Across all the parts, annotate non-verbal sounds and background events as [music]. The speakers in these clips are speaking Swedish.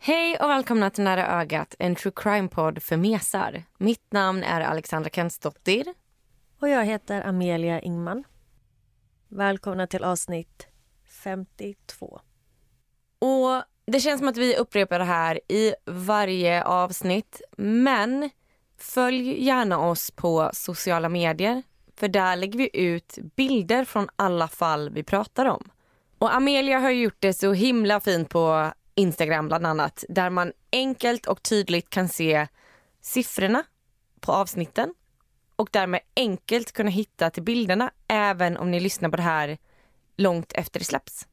Hej och välkomna till Nära ögat, en true crime-podd för mesar. Mitt namn är Alexandra Kensdottir. Och jag heter Amelia Ingman. Välkomna till avsnitt 52. Och Det känns som att vi upprepar det här i varje avsnitt. Men följ gärna oss på sociala medier. För där lägger vi ut bilder från alla fall vi pratar om. Och Amelia har gjort det så himla fint på Instagram bland annat. Där man enkelt och tydligt kan se siffrorna på avsnitten. Och därmed enkelt kunna hitta till bilderna även om ni lyssnar på det här långt efter det släpps.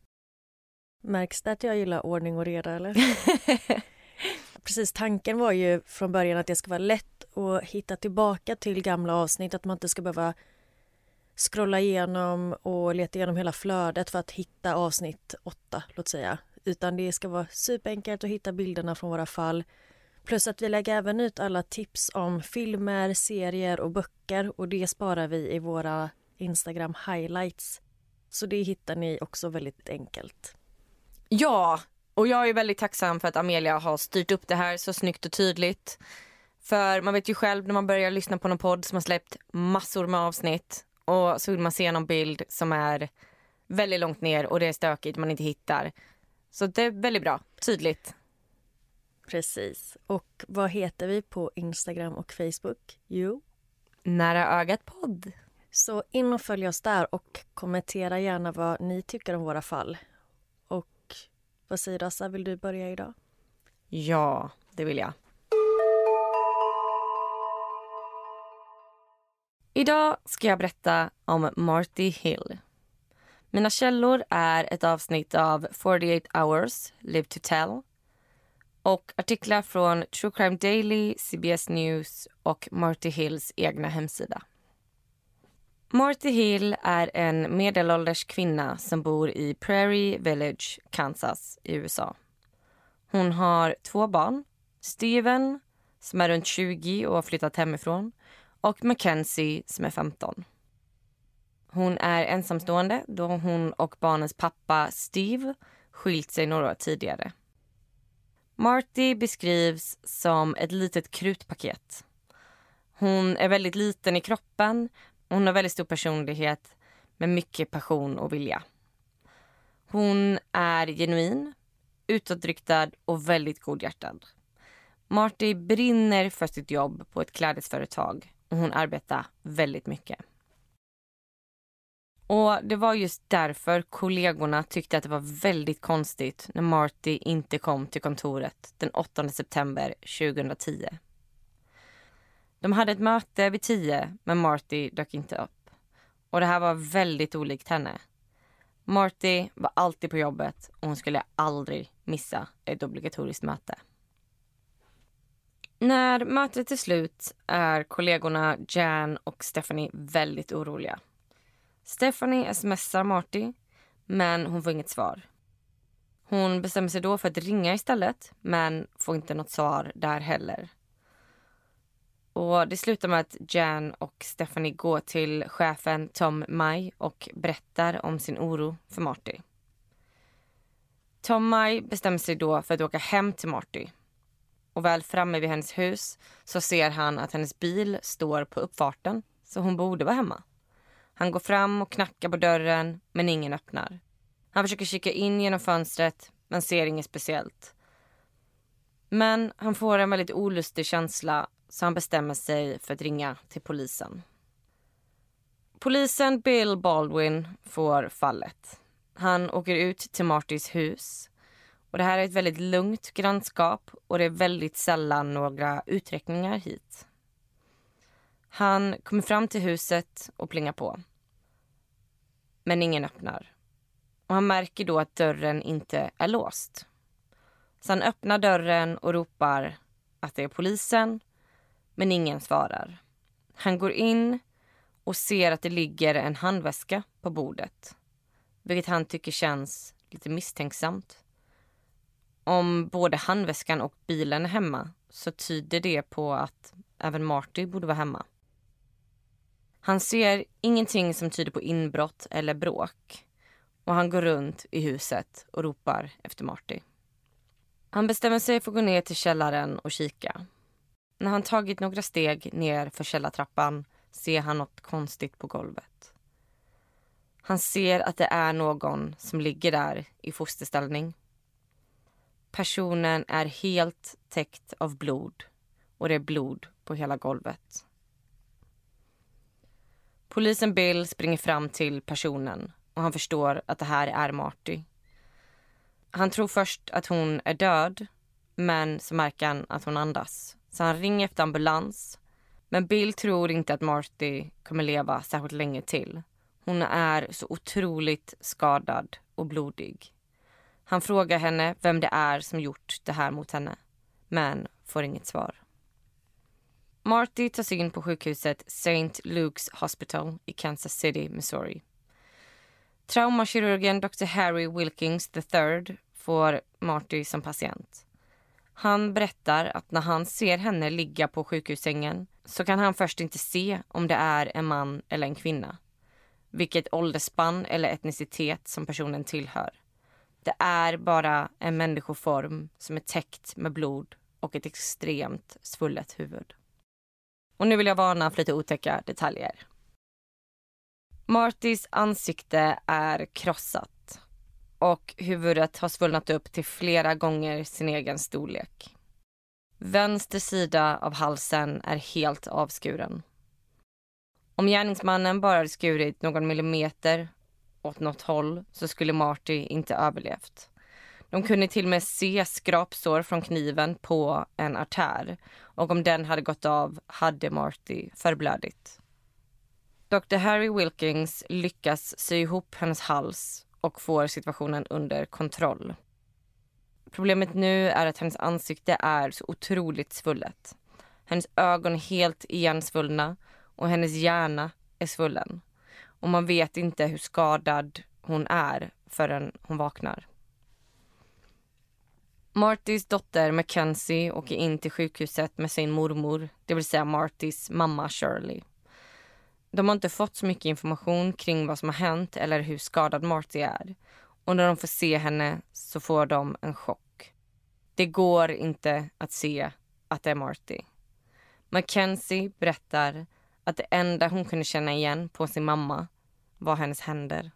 Märks det att jag gillar ordning och reda eller? [laughs] Precis, tanken var ju från början att det ska vara lätt att hitta tillbaka till gamla avsnitt, att man inte ska behöva scrolla igenom och leta igenom hela flödet för att hitta avsnitt åtta, låt säga. Utan det ska vara superenkelt att hitta bilderna från våra fall. Plus att vi lägger även ut alla tips om filmer, serier och böcker och det sparar vi i våra Instagram highlights. Så det hittar ni också väldigt enkelt. Ja, och jag är väldigt tacksam för att Amelia har styrt upp det här så snyggt och tydligt. För man vet ju själv när man börjar lyssna på någon podd som har släppt massor med avsnitt och så vill man se någon bild som är väldigt långt ner och det är stökigt man inte hittar. Så det är väldigt bra, tydligt. Precis. Och vad heter vi på Instagram och Facebook? Jo? Nära ögat podd. Så in och följ oss där och kommentera gärna vad ni tycker om våra fall. Och vad säger du, Assa? Vill du börja idag? Ja, det vill jag. Idag ska jag berätta om Marty Hill. Mina källor är ett avsnitt av 48 hours, Live to tell och artiklar från True Crime Daily, CBS News och Marty Hills egna hemsida. Marty Hill är en medelålders kvinna som bor i Prairie Village, Kansas i USA. Hon har två barn. Steven, som är runt 20 och har flyttat hemifrån och Mackenzie, som är 15. Hon är ensamstående då hon och barnens pappa Steve skilt sig några år tidigare. Marty beskrivs som ett litet krutpaket. Hon är väldigt liten i kroppen, hon har väldigt stor personlighet med mycket passion och vilja. Hon är genuin, utåtriktad och väldigt godhjärtad. Marty brinner för sitt jobb på ett klädesföretag och hon arbetar väldigt mycket. Och Det var just därför kollegorna tyckte att det var väldigt konstigt när Marty inte kom till kontoret den 8 september 2010. De hade ett möte vid 10 men Marty dök inte upp. Och Det här var väldigt olikt henne. Marty var alltid på jobbet och hon skulle aldrig missa ett obligatoriskt möte. När mötet är slut är kollegorna Jan och Stephanie väldigt oroliga. Stephanie smsar Marty, men hon får inget svar. Hon bestämmer sig då för att ringa istället, men får inte något svar där heller. Och Det slutar med att Jan och Stephanie går till chefen Tom Mai och berättar om sin oro för Marty. Tom Mai bestämmer sig då för att åka hem till Marty. Och väl framme vid hennes hus så ser han att hennes bil står på uppfarten, så hon borde vara hemma. Han går fram och knackar på dörren, men ingen öppnar. Han försöker kika in genom fönstret, men ser inget speciellt. Men han får en väldigt olustig känsla så han bestämmer sig för att ringa till polisen. Polisen Bill Baldwin får fallet. Han åker ut till Martys hus. Och Det här är ett väldigt lugnt grannskap och det är väldigt sällan några uträkningar hit. Han kommer fram till huset och plingar på. Men ingen öppnar. Och han märker då att dörren inte är låst. Så han öppnar dörren och ropar att det är polisen, men ingen svarar. Han går in och ser att det ligger en handväska på bordet. Vilket han tycker känns lite misstänksamt. Om både handväskan och bilen är hemma så tyder det på att även Marty borde vara hemma. Han ser ingenting som tyder på inbrott eller bråk och han går runt i huset och ropar efter Marty. Han bestämmer sig för att gå ner till källaren och kika. När han tagit några steg ner för källartrappan ser han något konstigt på golvet. Han ser att det är någon som ligger där i fosterställning. Personen är helt täckt av blod och det är blod på hela golvet. Polisen Bill springer fram till personen och han förstår att det här är Marty. Han tror först att hon är död men så märker han att hon andas. Så han ringer efter ambulans. Men Bill tror inte att Marty kommer leva särskilt länge till. Hon är så otroligt skadad och blodig. Han frågar henne vem det är som gjort det här mot henne, men får inget svar. Marty tas in på sjukhuset St. Luke's Hospital i Kansas City, Missouri. Traumakirurgen Dr. Harry Wilkins III får Marty som patient. Han berättar att när han ser henne ligga på sjukhussängen så kan han först inte se om det är en man eller en kvinna. Vilket åldersspann eller etnicitet som personen tillhör. Det är bara en människoform som är täckt med blod och ett extremt svullet huvud. Och nu vill jag varna för lite otäcka detaljer. Martys ansikte är krossat och huvudet har svullnat upp till flera gånger sin egen storlek. Vänster sida av halsen är helt avskuren. Om gärningsmannen bara hade skurit någon millimeter åt något håll så skulle Marty inte överlevt. De kunde till och med se skrapsår från kniven på en artär och om den hade gått av hade Marty förblödigt. Dr Harry Wilkins lyckas sy ihop hennes hals och får situationen under kontroll. Problemet nu är att hennes ansikte är så otroligt svullet. Hennes ögon är helt igensvullna och hennes hjärna är svullen. Och man vet inte hur skadad hon är förrän hon vaknar. Martys dotter Mackenzie åker in till sjukhuset med sin mormor, det vill säga Martys mamma Shirley. De har inte fått så mycket information kring vad som har hänt eller hur skadad Marty är. Och när de får se henne så får de en chock. Det går inte att se att det är Marty. Mackenzie berättar att det enda hon kunde känna igen på sin mamma var hennes händer.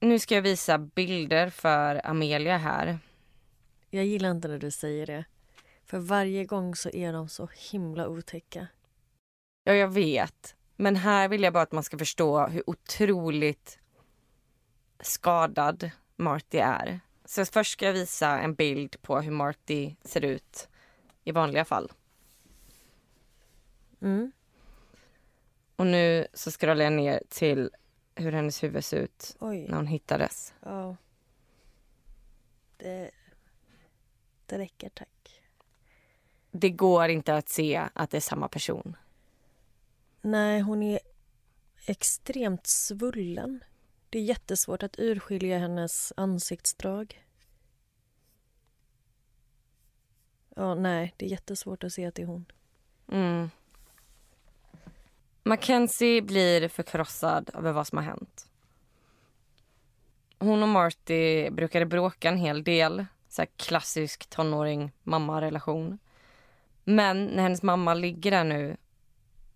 Nu ska jag visa bilder för Amelia här. Jag gillar inte när du säger det. För varje gång så är de så himla otäcka. Ja, jag vet. Men här vill jag bara att man ska förstå hur otroligt skadad Marty är. Så först ska jag visa en bild på hur Marty ser ut i vanliga fall. Mm. Och nu så scrollar jag ner till hur hennes huvud ser ut Oj. när hon hittades. Ja. Det, det räcker, tack. Det går inte att se att det är samma person. Nej, hon är extremt svullen. Det är jättesvårt att urskilja hennes ansiktsdrag. Ja, nej, det är jättesvårt att se att det är hon. Mm. Mackenzie blir förkrossad över vad som har hänt. Hon och Marty brukade bråka en hel del. Så klassisk tonåring mamma-relation. Men när hennes mamma ligger där nu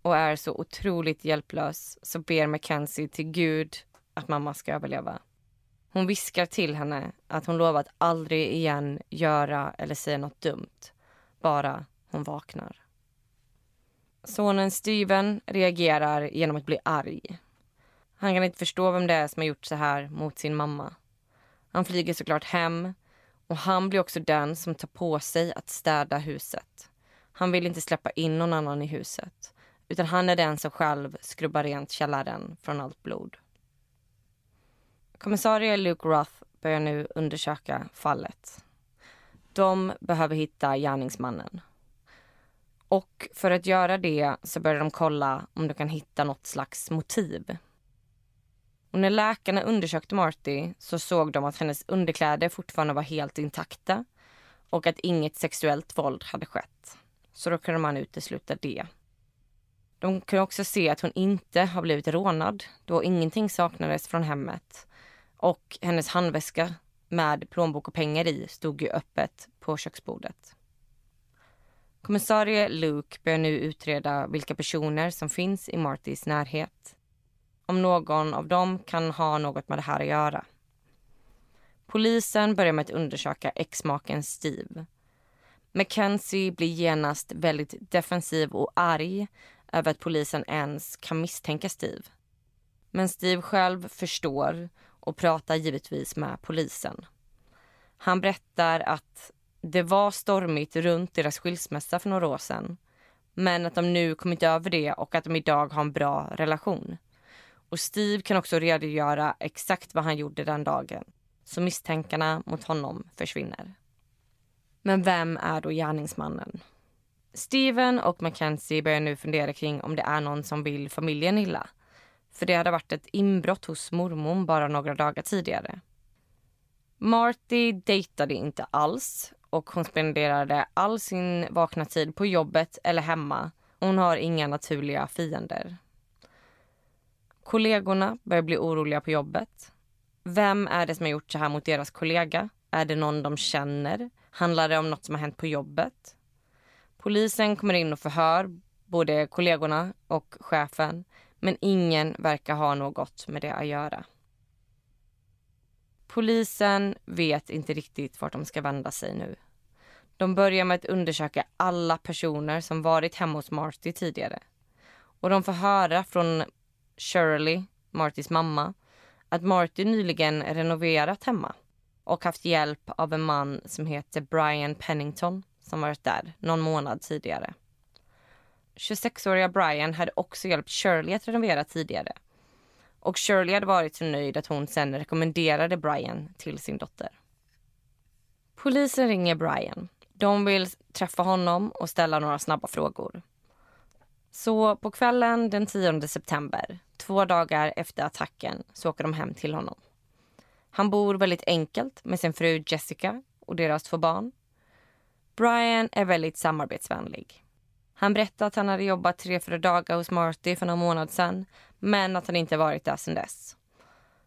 och är så otroligt hjälplös så ber Mackenzie till Gud att mamma ska överleva. Hon viskar till henne att hon lovar att aldrig igen göra eller säga något dumt. Bara hon vaknar. Sonen Steven reagerar genom att bli arg. Han kan inte förstå vem det är som har gjort så här mot sin mamma. Han flyger såklart hem och han blir också den som tar på sig att städa huset. Han vill inte släppa in någon annan i huset utan han är den som själv skrubbar rent källaren från allt blod. Kommissarie Luke Roth börjar nu undersöka fallet. De behöver hitta gärningsmannen. Och för att göra det så börjar de kolla om de kan hitta något slags motiv. Och när läkarna undersökte Marty så såg de att hennes underkläder fortfarande var helt intakta och att inget sexuellt våld hade skett. Så då kunde man utesluta det. De kunde också se att hon inte har blivit rånad då ingenting saknades från hemmet. Och hennes handväska med plånbok och pengar i stod ju öppet på köksbordet. Kommissarie Luke börjar nu utreda vilka personer som finns i Martys närhet. Om någon av dem kan ha något med det här att göra. Polisen börjar med att undersöka exmaken Steve. Mackenzie blir genast väldigt defensiv och arg över att polisen ens kan misstänka Steve. Men Steve själv förstår och pratar givetvis med polisen. Han berättar att det var stormigt runt deras skilsmässa för några år sedan men att de nu kommit över det och att de idag har en bra relation. Och Steve kan också redogöra exakt vad han gjorde den dagen så misstänkarna mot honom försvinner. Men vem är då gärningsmannen? Steven och Mackenzie börjar nu fundera kring om det är någon som vill familjen illa. För det hade varit ett inbrott hos mormor bara några dagar tidigare. Marty dejtade inte alls och hon spenderade all sin vakna tid på jobbet eller hemma. Hon har inga naturliga fiender. Kollegorna börjar bli oroliga på jobbet. Vem är det som har gjort så här mot deras kollega? Är det någon de känner? Handlar det om något som har hänt på jobbet? Polisen kommer in och förhör både kollegorna och chefen men ingen verkar ha något med det att göra. Polisen vet inte riktigt vart de ska vända sig nu. De börjar med att undersöka alla personer som varit hemma hos Marty tidigare. Och de får höra från Shirley, Martys mamma, att Marty nyligen renoverat hemma och haft hjälp av en man som heter Brian Pennington som varit där någon månad tidigare. 26-åriga Brian hade också hjälpt Shirley att renovera tidigare. Och Shirley hade varit så nöjd att hon sen rekommenderade Brian till sin dotter. Polisen ringer Brian. De vill träffa honom och ställa några snabba frågor. Så på kvällen den 10 september, två dagar efter attacken, så åker de hem till honom. Han bor väldigt enkelt med sin fru Jessica och deras två barn. Brian är väldigt samarbetsvänlig. Han berättar att han hade jobbat tre, fyra dagar hos Marty för någon månad sedan men att han inte varit där sedan dess.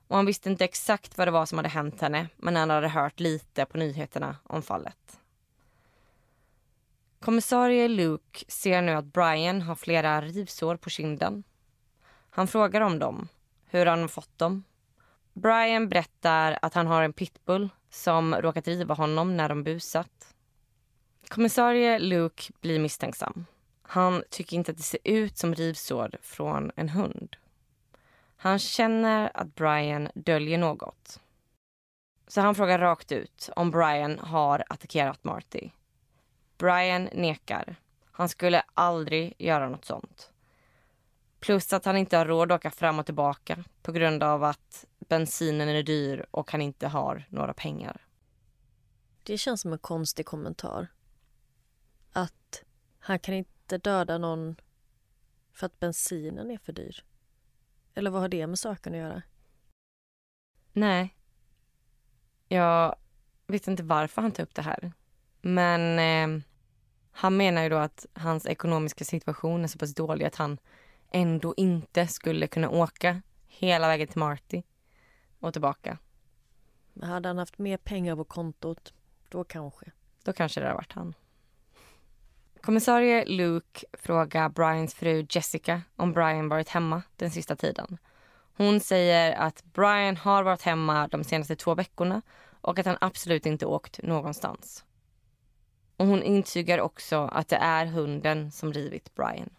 Och han visste inte exakt vad det var som hade hänt henne men han hade hört lite på nyheterna om fallet. Kommissarie Luke ser nu att Brian har flera rivsår på kinden. Han frågar om dem, hur han har fått dem. Brian berättar att han har en pitbull som råkat riva honom när de busat. Kommissarie Luke blir misstänksam. Han tycker inte att det ser ut som rivsår från en hund. Han känner att Brian döljer något. Så han frågar rakt ut om Brian har attackerat Marty. Brian nekar. Han skulle aldrig göra något sånt. Plus att han inte har råd att åka fram och tillbaka på grund av att bensinen är dyr och han inte har några pengar. Det känns som en konstig kommentar. Att han kan inte döda någon för att bensinen är för dyr. Eller vad har det med saken att göra? Nej. Jag vet inte varför han tar upp det här. Men eh, han menar ju då att hans ekonomiska situation är så pass dålig att han ändå inte skulle kunna åka hela vägen till Marty och tillbaka. Men hade han haft mer pengar på kontot, då kanske. Då kanske det hade varit han. Kommissarie Luke frågar Brians fru Jessica om Brian varit hemma den sista tiden. Hon säger att Brian har varit hemma de senaste två veckorna och att han absolut inte åkt någonstans. Och hon intygar också att det är hunden som rivit Brian.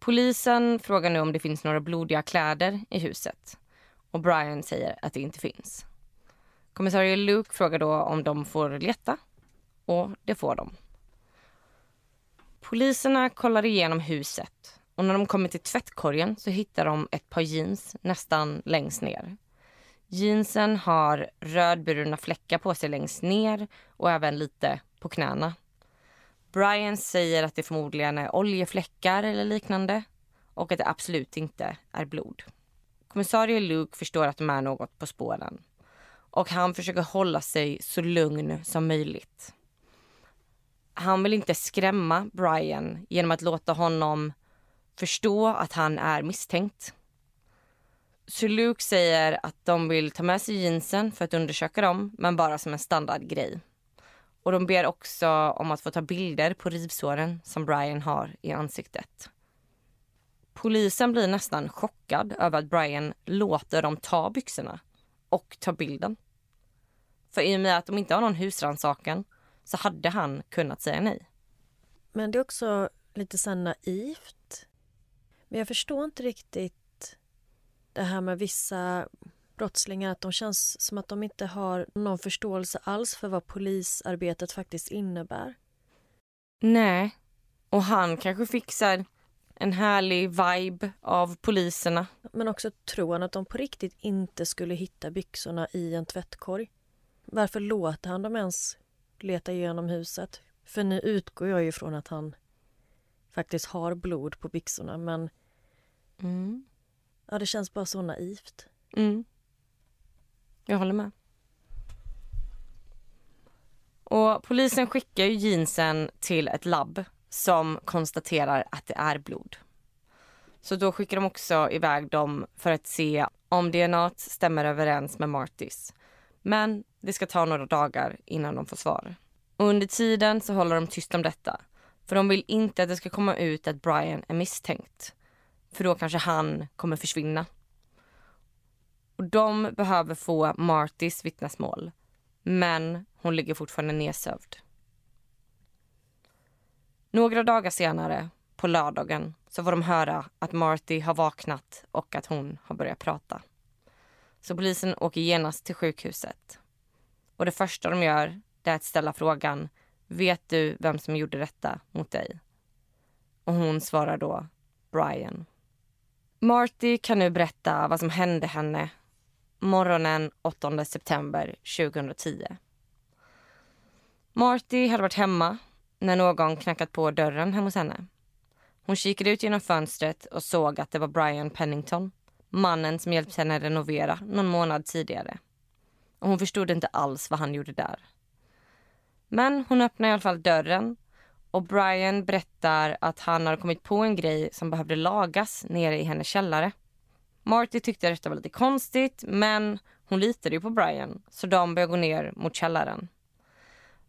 Polisen frågar nu om det finns några blodiga kläder i huset och Brian säger att det inte finns. Kommissarie Luke frågar då om de får leta och det får de. Poliserna kollar igenom huset och när de kommer till tvättkorgen så hittar de ett par jeans nästan längst ner. Jeansen har rödbruna fläckar på sig längst ner och även lite på knäna. Brian säger att det förmodligen är oljefläckar eller liknande och att det absolut inte är blod. Kommissarie Luke förstår att de är något på spåren och han försöker hålla sig så lugn som möjligt. Han vill inte skrämma Brian genom att låta honom förstå att han är misstänkt. Så Luke säger att de vill ta med sig jeansen för att undersöka dem, men bara som en standardgrej. Och de ber också om att få ta bilder på rivsåren som Brian har i ansiktet. Polisen blir nästan chockad över att Brian låter dem ta byxorna och ta bilden. För i och med att de inte har någon husrannsakan så hade han kunnat säga nej. Men det är också lite så naivt. Men jag förstår inte riktigt det här med vissa brottslingar att de känns som att de inte har någon förståelse alls för vad polisarbetet faktiskt innebär. Nej, och han kanske fixar en härlig vibe av poliserna. Men också tror han att de på riktigt inte skulle hitta byxorna i en tvättkorg. Varför låter han dem ens leta igenom huset? För nu utgår jag ju från att han faktiskt har blod på byxorna men Mm. ja, det känns bara så naivt. Mm. Jag håller med. Och polisen skickar ju jeansen till ett labb som konstaterar att det är blod. Så då skickar de också iväg dem för att se om DNA stämmer överens med Martys. Men det ska ta några dagar innan de får svar. Och under tiden så håller de tyst om detta. För de vill inte att det ska komma ut att Brian är misstänkt. För då kanske han kommer försvinna. Och de behöver få Martys vittnesmål. Men hon ligger fortfarande nedsövd. Några dagar senare, på lördagen, så får de höra att Marty har vaknat och att hon har börjat prata. Så polisen åker genast till sjukhuset. Och det första de gör är att ställa frågan Vet du vem som gjorde detta mot dig? Och hon svarar då Brian. Marty kan nu berätta vad som hände henne morgonen 8 september 2010. Marty hade varit hemma när någon knackat på dörren hemma hos henne. Hon kikade ut genom fönstret och såg att det var Brian Pennington mannen som hjälpt henne renovera någon månad tidigare. Och hon förstod inte alls vad han gjorde där. Men hon öppnar i alla fall dörren och Brian berättar att han har kommit på en grej som behövde lagas nere i hennes källare. Marty tyckte detta var lite konstigt men hon litade ju på Brian så de börjar gå ner mot källaren.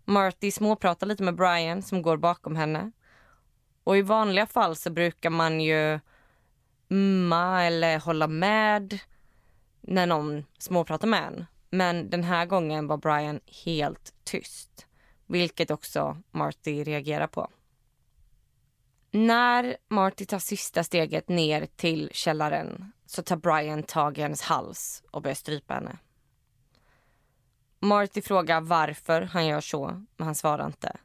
Marty småpratar lite med Brian som går bakom henne. Och i vanliga fall så brukar man ju mma eller hålla med när någon småpratar med en. Men den här gången var Brian helt tyst, vilket också Marty reagerar på. När Marty tar sista steget ner till källaren så tar Brian tag i hennes hals och börjar strypa henne. Marty frågar varför han gör så, men han svarar inte.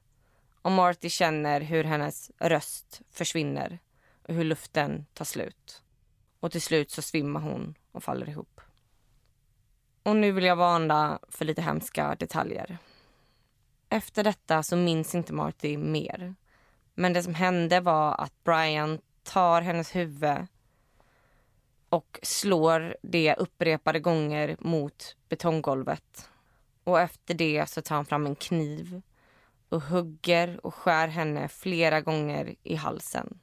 Och Marty känner hur hennes röst försvinner och hur luften tar slut. Och till slut så svimmar hon och faller ihop. Och nu vill jag varna för lite hemska detaljer. Efter detta så minns inte Marty mer. Men det som hände var att Brian tar hennes huvud och slår det upprepade gånger mot betonggolvet. Och efter det så tar han fram en kniv och hugger och skär henne flera gånger i halsen.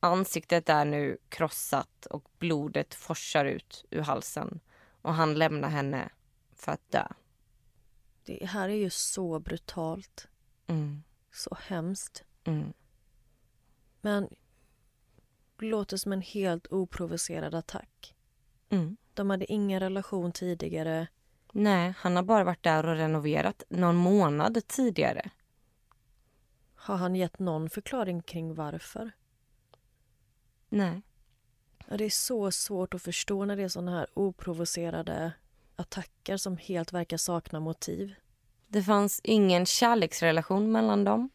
Ansiktet är nu krossat och blodet forsar ut ur halsen och han lämnar henne för att dö. Det här är ju så brutalt. Mm. Så hemskt. Mm. Men låter som en helt oprovocerad attack. Mm. De hade ingen relation tidigare. Nej, han har bara varit där och renoverat någon månad tidigare. Har han gett någon förklaring kring varför? Nej. Ja, det är så svårt att förstå när det är såna här oprovocerade attacker som helt verkar sakna motiv. Det fanns ingen kärleksrelation mellan dem.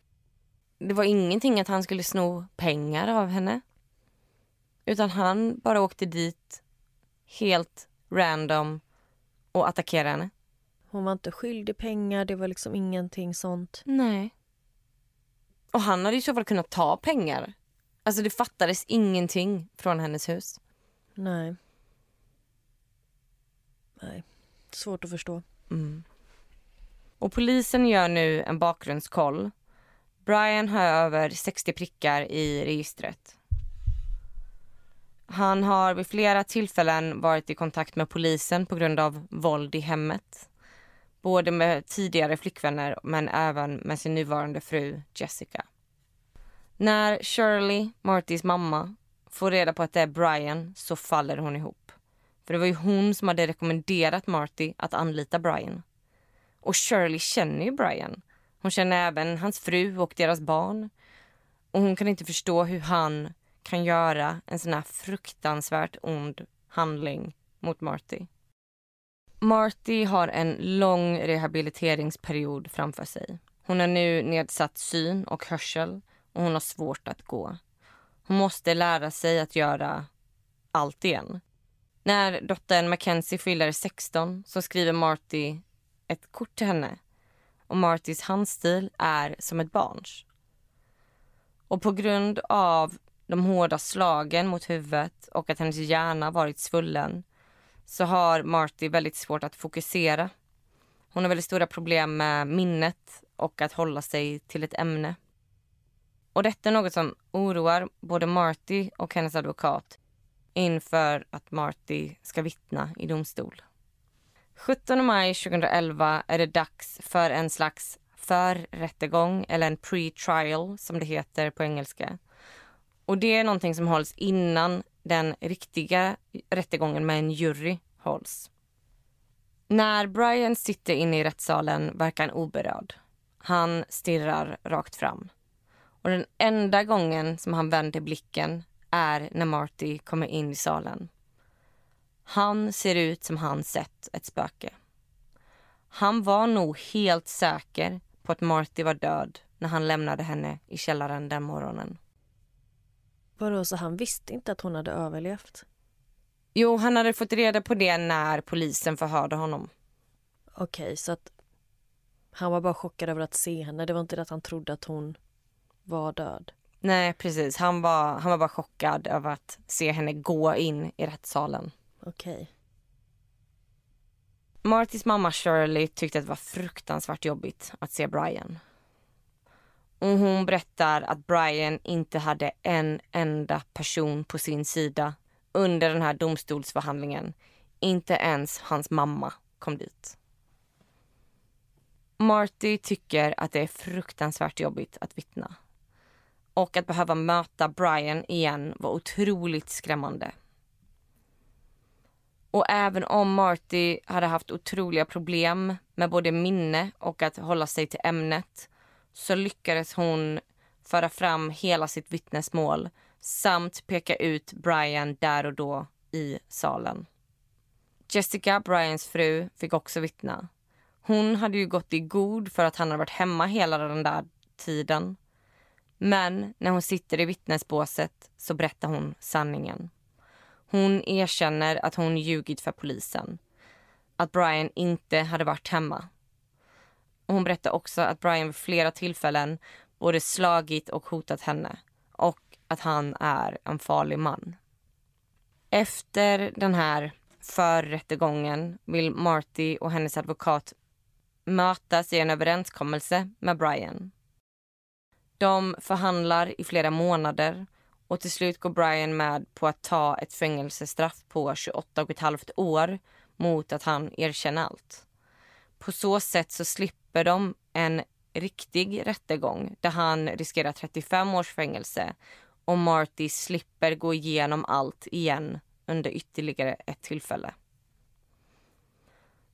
det var ingenting att han skulle sno pengar av henne. Utan han bara åkte dit helt random och attackerade henne. Hon var inte skyldig pengar, det var liksom ingenting sånt. Nej. Och han hade i så fall kunnat ta pengar. Alltså det fattades ingenting från hennes hus. Nej. Nej, svårt att förstå. Mm. Och polisen gör nu en bakgrundskoll. Brian har över 60 prickar i registret. Han har vid flera tillfällen varit i kontakt med polisen på grund av våld i hemmet. Både med tidigare flickvänner men även med sin nuvarande fru Jessica. När Shirley, Martys mamma, får reda på att det är Brian så faller hon ihop. För det var ju hon som hade rekommenderat Marty att anlita Brian. Och Shirley känner ju Brian. Hon känner även hans fru och deras barn. Och hon kan inte förstå hur han kan göra en sån här fruktansvärt ond handling mot Marty. Marty har en lång rehabiliteringsperiod framför sig. Hon har nu nedsatt syn och hörsel och hon har svårt att gå. Hon måste lära sig att göra allt igen. När dottern Mackenzie fyller 16 så skriver Marty ett kort till henne. Och Martys handstil är som ett barns. Och på grund av de hårda slagen mot huvudet och att hennes hjärna varit svullen så har Marty väldigt svårt att fokusera. Hon har väldigt stora problem med minnet och att hålla sig till ett ämne. Och detta är något som oroar både Marty och hennes advokat inför att Marty ska vittna i domstol. 17 maj 2011 är det dags för en slags förrättegång eller en pre-trial som det heter på engelska. Och det är någonting som hålls innan den riktiga rättegången med en jury hålls. När Brian sitter inne i rättssalen verkar han oberörd. Han stirrar rakt fram. Och den enda gången som han vänder blicken är när Marty kommer in i salen. Han ser ut som han sett ett spöke. Han var nog helt säker på att Marty var död när han lämnade henne i källaren den morgonen. Vadå, så han visste inte att hon hade överlevt? Jo, han hade fått reda på det när polisen förhörde honom. Okej, så att han var bara chockad över att se henne. Det var inte det att han trodde att hon var död. Nej, precis. Han var, han var bara chockad över att se henne gå in i rättssalen. Okej. Martys mamma Shirley tyckte att det var fruktansvärt jobbigt att se Brian. Och hon berättar att Brian inte hade en enda person på sin sida under den här domstolsförhandlingen. Inte ens hans mamma kom dit. Marty tycker att det är fruktansvärt jobbigt att vittna. Och att behöva möta Brian igen var otroligt skrämmande. Och även om Marty hade haft otroliga problem med både minne och att hålla sig till ämnet så lyckades hon föra fram hela sitt vittnesmål samt peka ut Brian där och då i salen. Jessica, Brians fru, fick också vittna. Hon hade ju gått i god för att han hade varit hemma hela den där tiden. Men när hon sitter i vittnesbåset så berättar hon sanningen. Hon erkänner att hon ljugit för polisen. Att Brian inte hade varit hemma. Hon berättar också att Brian vid flera tillfällen både slagit och hotat henne och att han är en farlig man. Efter den här förrättegången vill Marty och hennes advokat mötas i en överenskommelse med Brian. De förhandlar i flera månader och till slut går Brian med på att ta ett fängelsestraff på 28 och ett halvt år mot att han erkänner allt. På så sätt så slipper de en riktig rättegång där han riskerar 35 års fängelse och Marty slipper gå igenom allt igen under ytterligare ett tillfälle.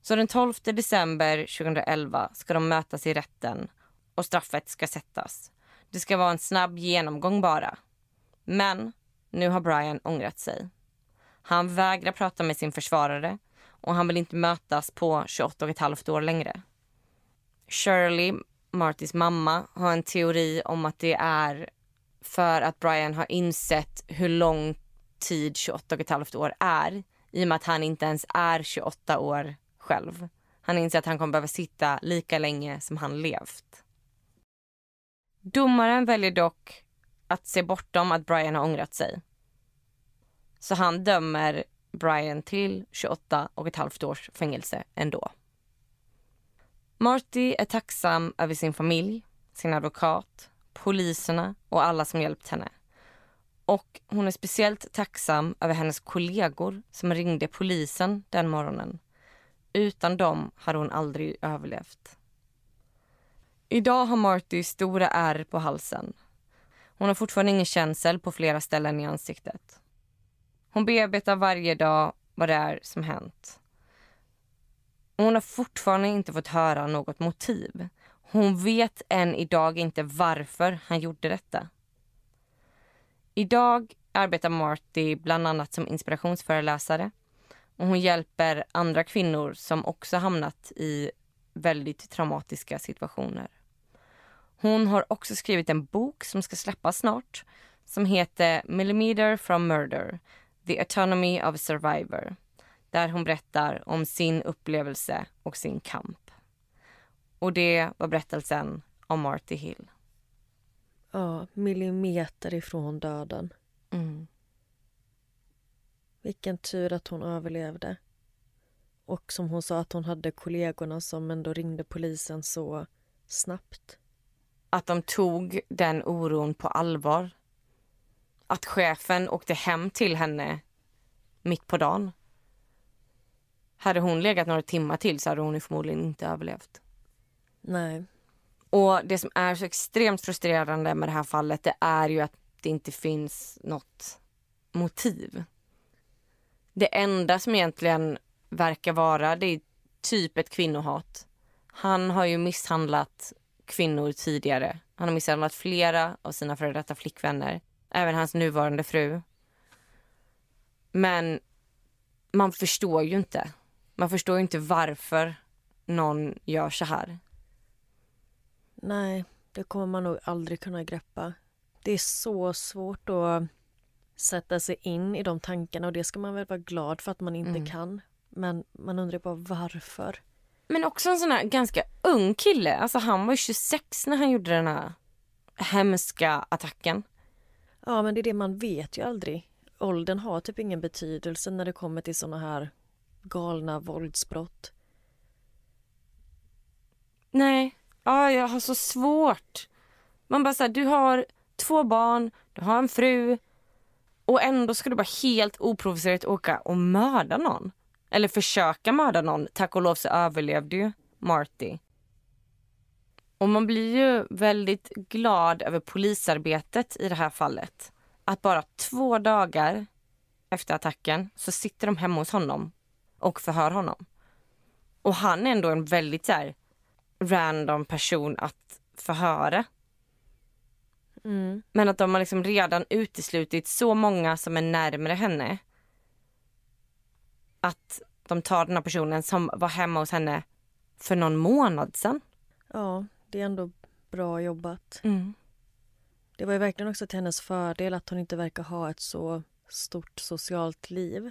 Så den 12 december 2011 ska de mötas i rätten och straffet ska sättas. Det ska vara en snabb genomgång bara. Men nu har Brian ångrat sig. Han vägrar prata med sin försvarare och han vill inte mötas på 28 och ett halvt år längre. Shirley, Martys mamma, har en teori om att det är för att Brian har insett hur lång tid 28 och ett halvt år är i och med att han inte ens är 28 år själv. Han inser att han kommer behöva sitta lika länge som han levt. Domaren väljer dock att se bortom att Brian har ångrat sig. Så han dömer Brian till 28 och ett halvt års fängelse ändå. Marty är tacksam över sin familj, sin advokat, poliserna och alla som hjälpt henne. Och hon är speciellt tacksam över hennes kollegor som ringde polisen den morgonen. Utan dem hade hon aldrig överlevt. Idag har Marty stora ärr på halsen. Hon har fortfarande ingen känsel på flera ställen i ansiktet. Hon bearbetar varje dag vad det är som hänt. Och hon har fortfarande inte fått höra något motiv. Hon vet än idag inte varför han gjorde detta. Idag arbetar Marty bland annat som inspirationsföreläsare och hon hjälper andra kvinnor som också hamnat i väldigt traumatiska situationer. Hon har också skrivit en bok som ska släppas snart som heter Millimeter from Murder, The Autonomy of a Survivor där hon berättar om sin upplevelse och sin kamp. Och det var berättelsen om Marty Hill. Ja, millimeter ifrån döden. Mm. Vilken tur att hon överlevde. Och som hon sa att hon hade kollegorna som ändå ringde polisen så snabbt. Att de tog den oron på allvar. Att chefen åkte hem till henne mitt på dagen. Hade hon legat några timmar till så hade hon förmodligen inte överlevt. Nej. Och det som är så extremt frustrerande med det här fallet det är ju att det inte finns något motiv. Det enda som egentligen verkar vara det är typ ett kvinnohat. Han har ju misshandlat kvinnor tidigare. Han har misshandlat flera av sina före detta flickvänner. Även hans nuvarande fru. Men man förstår ju inte. Man förstår ju inte varför någon gör så här. Nej, det kommer man nog aldrig kunna greppa. Det är så svårt att sätta sig in i de tankarna och det ska man väl vara glad för att man inte Mm. kan. Men man undrar bara varför. Men också en sån här ganska ung kille. Alltså han var ju 26 när han gjorde den här hemska attacken. Ja, men det är det man vet ju aldrig. Åldern har typ ingen betydelse när det kommer till såna här galna våldsbrott. Nej, ja, jag har så svårt. Man bara säger du har två barn, du har en fru och ändå ska du bara helt oprovocerat åka och mörda någon. Eller försöka mörda någon. Tack och lov så överlevde ju Marty. Och man blir ju väldigt glad över polisarbetet i det här fallet. Att bara två dagar efter attacken så sitter de hemma hos honom och förhör honom. Och han är ändå en väldigt så här, random person att förhöra. Mm. Men att de har liksom redan uteslutit så många som är närmare henne. Att de tar den här personen som var hemma hos henne för någon månad sedan. Ja, det är ändå bra jobbat. Mm. Det var ju verkligen också till hennes fördel att hon inte verkar ha ett så stort socialt liv.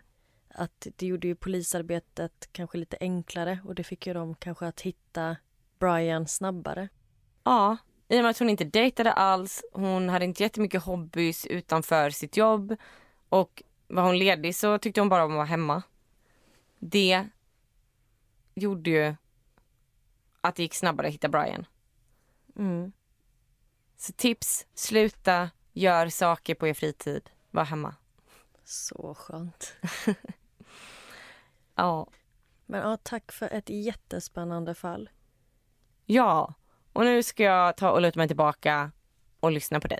Att det gjorde ju polisarbetet kanske lite enklare och det fick ju dem kanske att hitta Brian snabbare. Ja, i och med att hon inte dejtade alls. Hon hade inte jättemycket hobbys utanför sitt jobb. Och var hon ledig så tyckte hon bara om att vara hemma. Det gjorde ju att det gick snabbare att hitta Brian. Mm. Så tips, sluta, gör saker på er fritid. Var hemma. Så skönt. [laughs] Ja. Men ja, tack för ett jättespännande fall. Ja, och nu ska jag ta och luta mig tillbaka och lyssna på dig.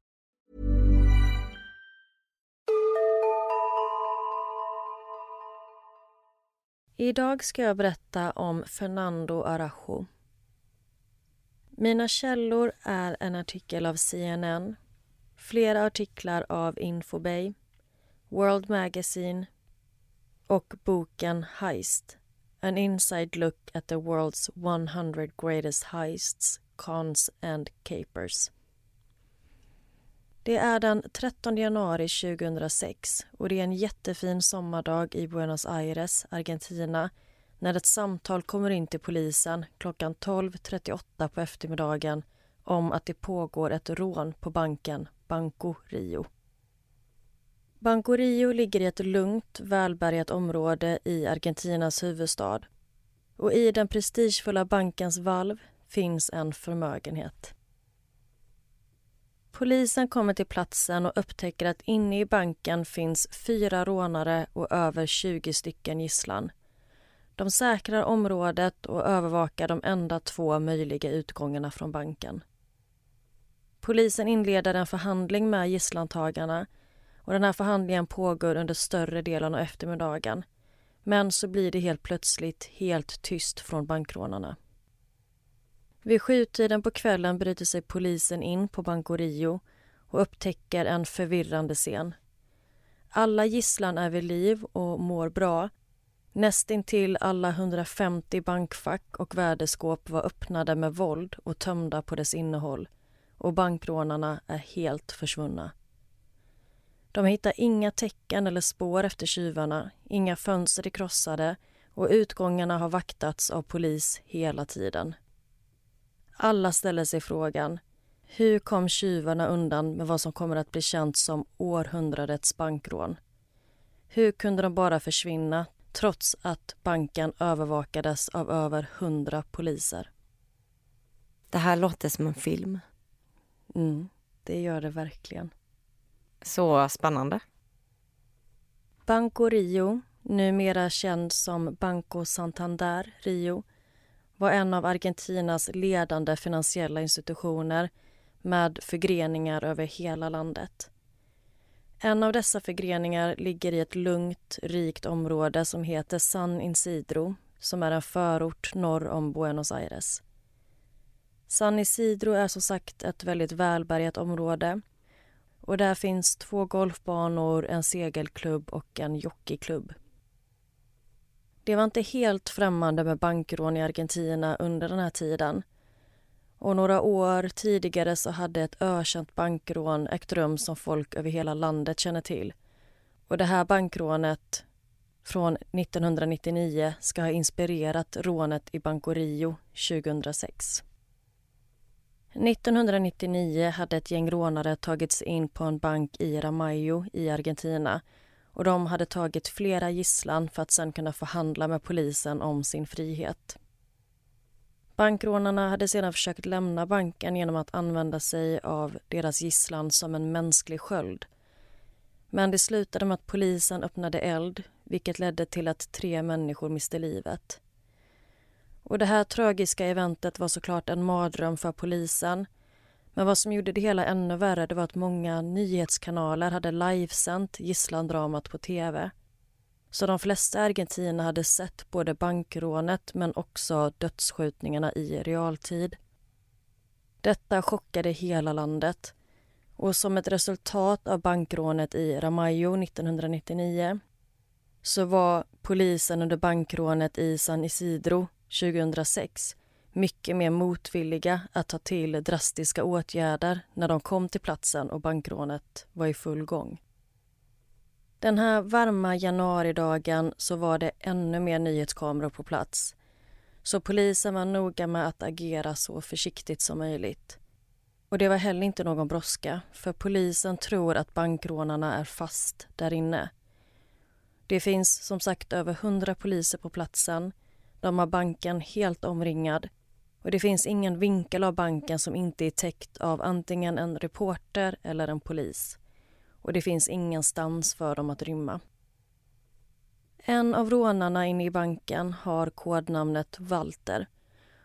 Idag ska jag berätta om Fernando Arajo. Mina källor är en artikel av CNN, flera artiklar av Infobay, World Magazine och boken Heist, An inside look at the world's 100 greatest heists, cons and capers. Det är den 13 januari 2006 och det är en jättefin sommardag i Buenos Aires, Argentina när ett samtal kommer in till polisen klockan 12.38 på eftermiddagen om att det pågår ett rån på banken Banco Rio. Banco Rio ligger i ett lugnt, välbärgat område i Argentinas huvudstad. Och i den prestigefulla bankens valv finns en förmögenhet. Polisen kommer till platsen och upptäcker att inne i banken finns fyra rånare och över 20 stycken gisslan. De säkrar området och övervakar de enda två möjliga utgångarna från banken. Polisen inleder en förhandling med gisslantagarna och den här förhandlingen pågår under större delen av eftermiddagen. Men så blir det helt plötsligt helt tyst från bankrånarna. Vid sjutiden på kvällen bryter sig polisen in på Banco Rio och upptäcker en förvirrande scen. Alla gisslan är vid liv och mår bra. Nästintill alla 150 bankfack och värdeskåp var öppnade med våld och tömda på dess innehåll och bankrånarna är helt försvunna. De hittar inga tecken eller spår efter tjuvarna, inga fönster är krossade och utgångarna har vaktats av polis hela tiden. Alla ställer sig frågan hur kom tjuvarna undan med vad som kommer att bli känt som århundradets bankrån? Hur kunde de bara försvinna trots att banken övervakades av över hundra poliser? Det här låter som en film. Mm, det gör det verkligen. Så spännande. Banco Rio, numera känd som Banco Santander Rio var en av Argentinas ledande finansiella institutioner med förgreningar över hela landet. En av dessa förgreningar ligger i ett lugnt, rikt område som heter San Isidro som är en förort norr om Buenos Aires. San Isidro är som sagt ett väldigt välbärgat område och där finns två golfbanor, en segelklubb och en jockeyklubb. Det var inte helt främmande med bankrån i Argentina under den här tiden. Och några år tidigare så hade ett ökänt bankrån ägt rum som folk över hela landet känner till. Och det här bankrånet från 1999 ska ha inspirerat rånet i Banco Rio 2006. 1999 hade ett gäng rånare tagit sig in på en bank i Ramayo i Argentina och de hade tagit flera gisslan för att sen kunna förhandla med polisen om sin frihet. Bankrånarna hade sedan försökt lämna banken genom att använda sig av deras gisslan som en mänsklig sköld. Men det slutade med att polisen öppnade eld vilket ledde till att tre människor miste livet. Och Det här tragiska eventet var såklart en mardröm för polisen men vad som gjorde det hela ännu värre det var att många nyhetskanaler hade livesänt gisslandramat på tv. Så de flesta argentiner hade sett både bankrånet men också dödsskjutningarna i realtid. Detta chockade hela landet och som ett resultat av bankrånet i Ramayo 1999 så var polisen under bankrånet i San Isidro 2006 mycket mer motvilliga att ta till drastiska åtgärder när de kom till platsen och bankrånet var i full gång. Den här varma januaridagen så var det ännu mer nyhetskameror på plats. Så polisen var noga med att agera så försiktigt som möjligt. Och det var heller inte någon brådska, för polisen tror att bankrånarna är fast där inne. Det finns som sagt över hundra poliser på platsen. De har banken helt omringad och det finns ingen vinkel av banken som inte är täckt av antingen en reporter eller en polis. Och det finns ingenstans för dem att rymma. En av rånarna inne i banken har kodnamnet Walter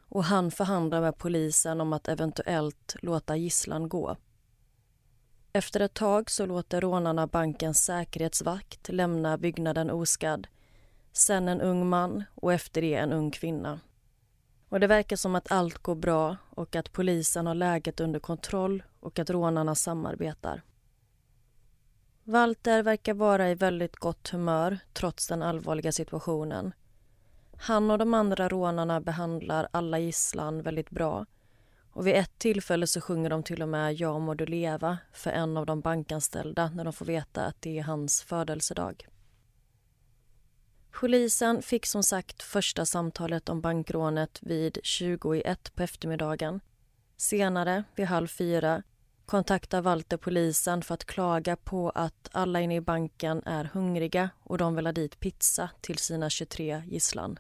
och han förhandlar med polisen om att eventuellt låta gisslan gå. Efter ett tag så låter rånarna bankens säkerhetsvakt lämna byggnaden oskadd. Sen en ung man och efter det en ung kvinna. Och Det verkar som att allt går bra och att polisen har läget under kontroll och att rånarna samarbetar. Walter verkar vara i väldigt gott humör trots den allvarliga situationen. Han och de andra rånarna behandlar alla gisslan väldigt bra och vid ett tillfälle så sjunger de till och med Ja må du leva för en av de bankanställda när de får veta att det är hans födelsedag. Polisen fick som sagt första samtalet om bankrånet vid 20 i ett på eftermiddagen. Senare, vid halv fyra, kontaktar Walter polisen för att klaga på att alla inne i banken är hungriga och de vill ha dit pizza till sina 23 gisslan.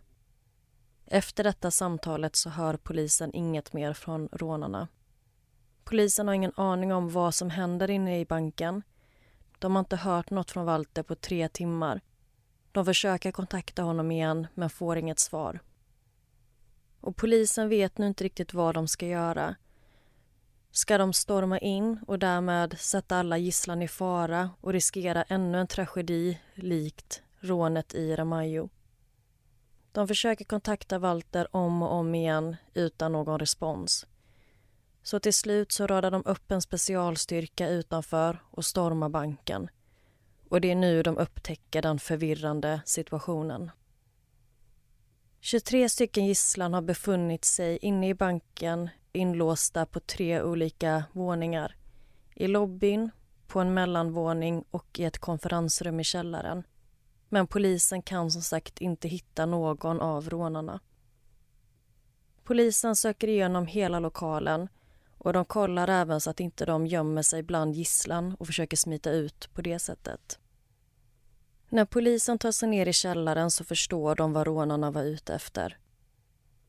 Efter detta samtalet så hör polisen inget mer från rånarna. Polisen har ingen aning om vad som händer inne i banken. De har inte hört något från Walter på tre timmar. De försöker kontakta honom igen, men får inget svar. Och polisen vet nu inte riktigt vad de ska göra. Ska de storma in och därmed sätta alla gisslan i fara och riskera ännu en tragedi likt rånet i Ramayo? De försöker kontakta Walter om och om igen utan någon respons. Så till slut så radar de upp en specialstyrka utanför och stormar banken. Och det är nu de upptäcker den förvirrande situationen. 23 stycken gisslan har befunnit sig inne i banken inlåsta på tre olika våningar. I lobbyn, på en mellanvåning och i ett konferensrum i källaren. Men polisen kan som sagt inte hitta någon av rånarna. Polisen söker igenom hela lokalen och de kollar även så att inte de gömmer sig bland gisslan och försöker smita ut på det sättet. När polisen tar sig ner i källaren så förstår de vad rånarna var ute efter.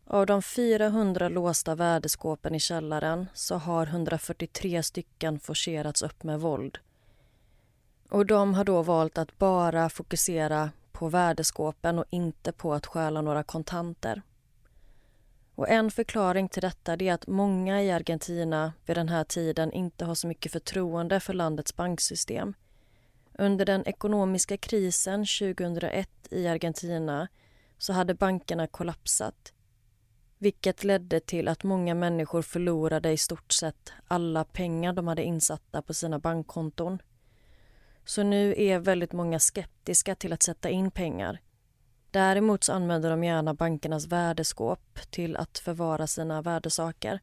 Av de 400 låsta värdeskåpen i källaren så har 143 stycken forcerats upp med våld. Och de har då valt att bara fokusera på värdeskåpen och inte på att stjäla några kontanter. Och en förklaring till detta är att många i Argentina vid den här tiden inte har så mycket förtroende för landets banksystem. Under den ekonomiska krisen 2001 i Argentina så hade bankerna kollapsat vilket ledde till att många människor förlorade i stort sett alla pengar de hade insatta på sina bankkonton. Så nu är väldigt många skeptiska till att sätta in pengar. Däremot så använder de gärna bankernas värdeskåp till att förvara sina värdesaker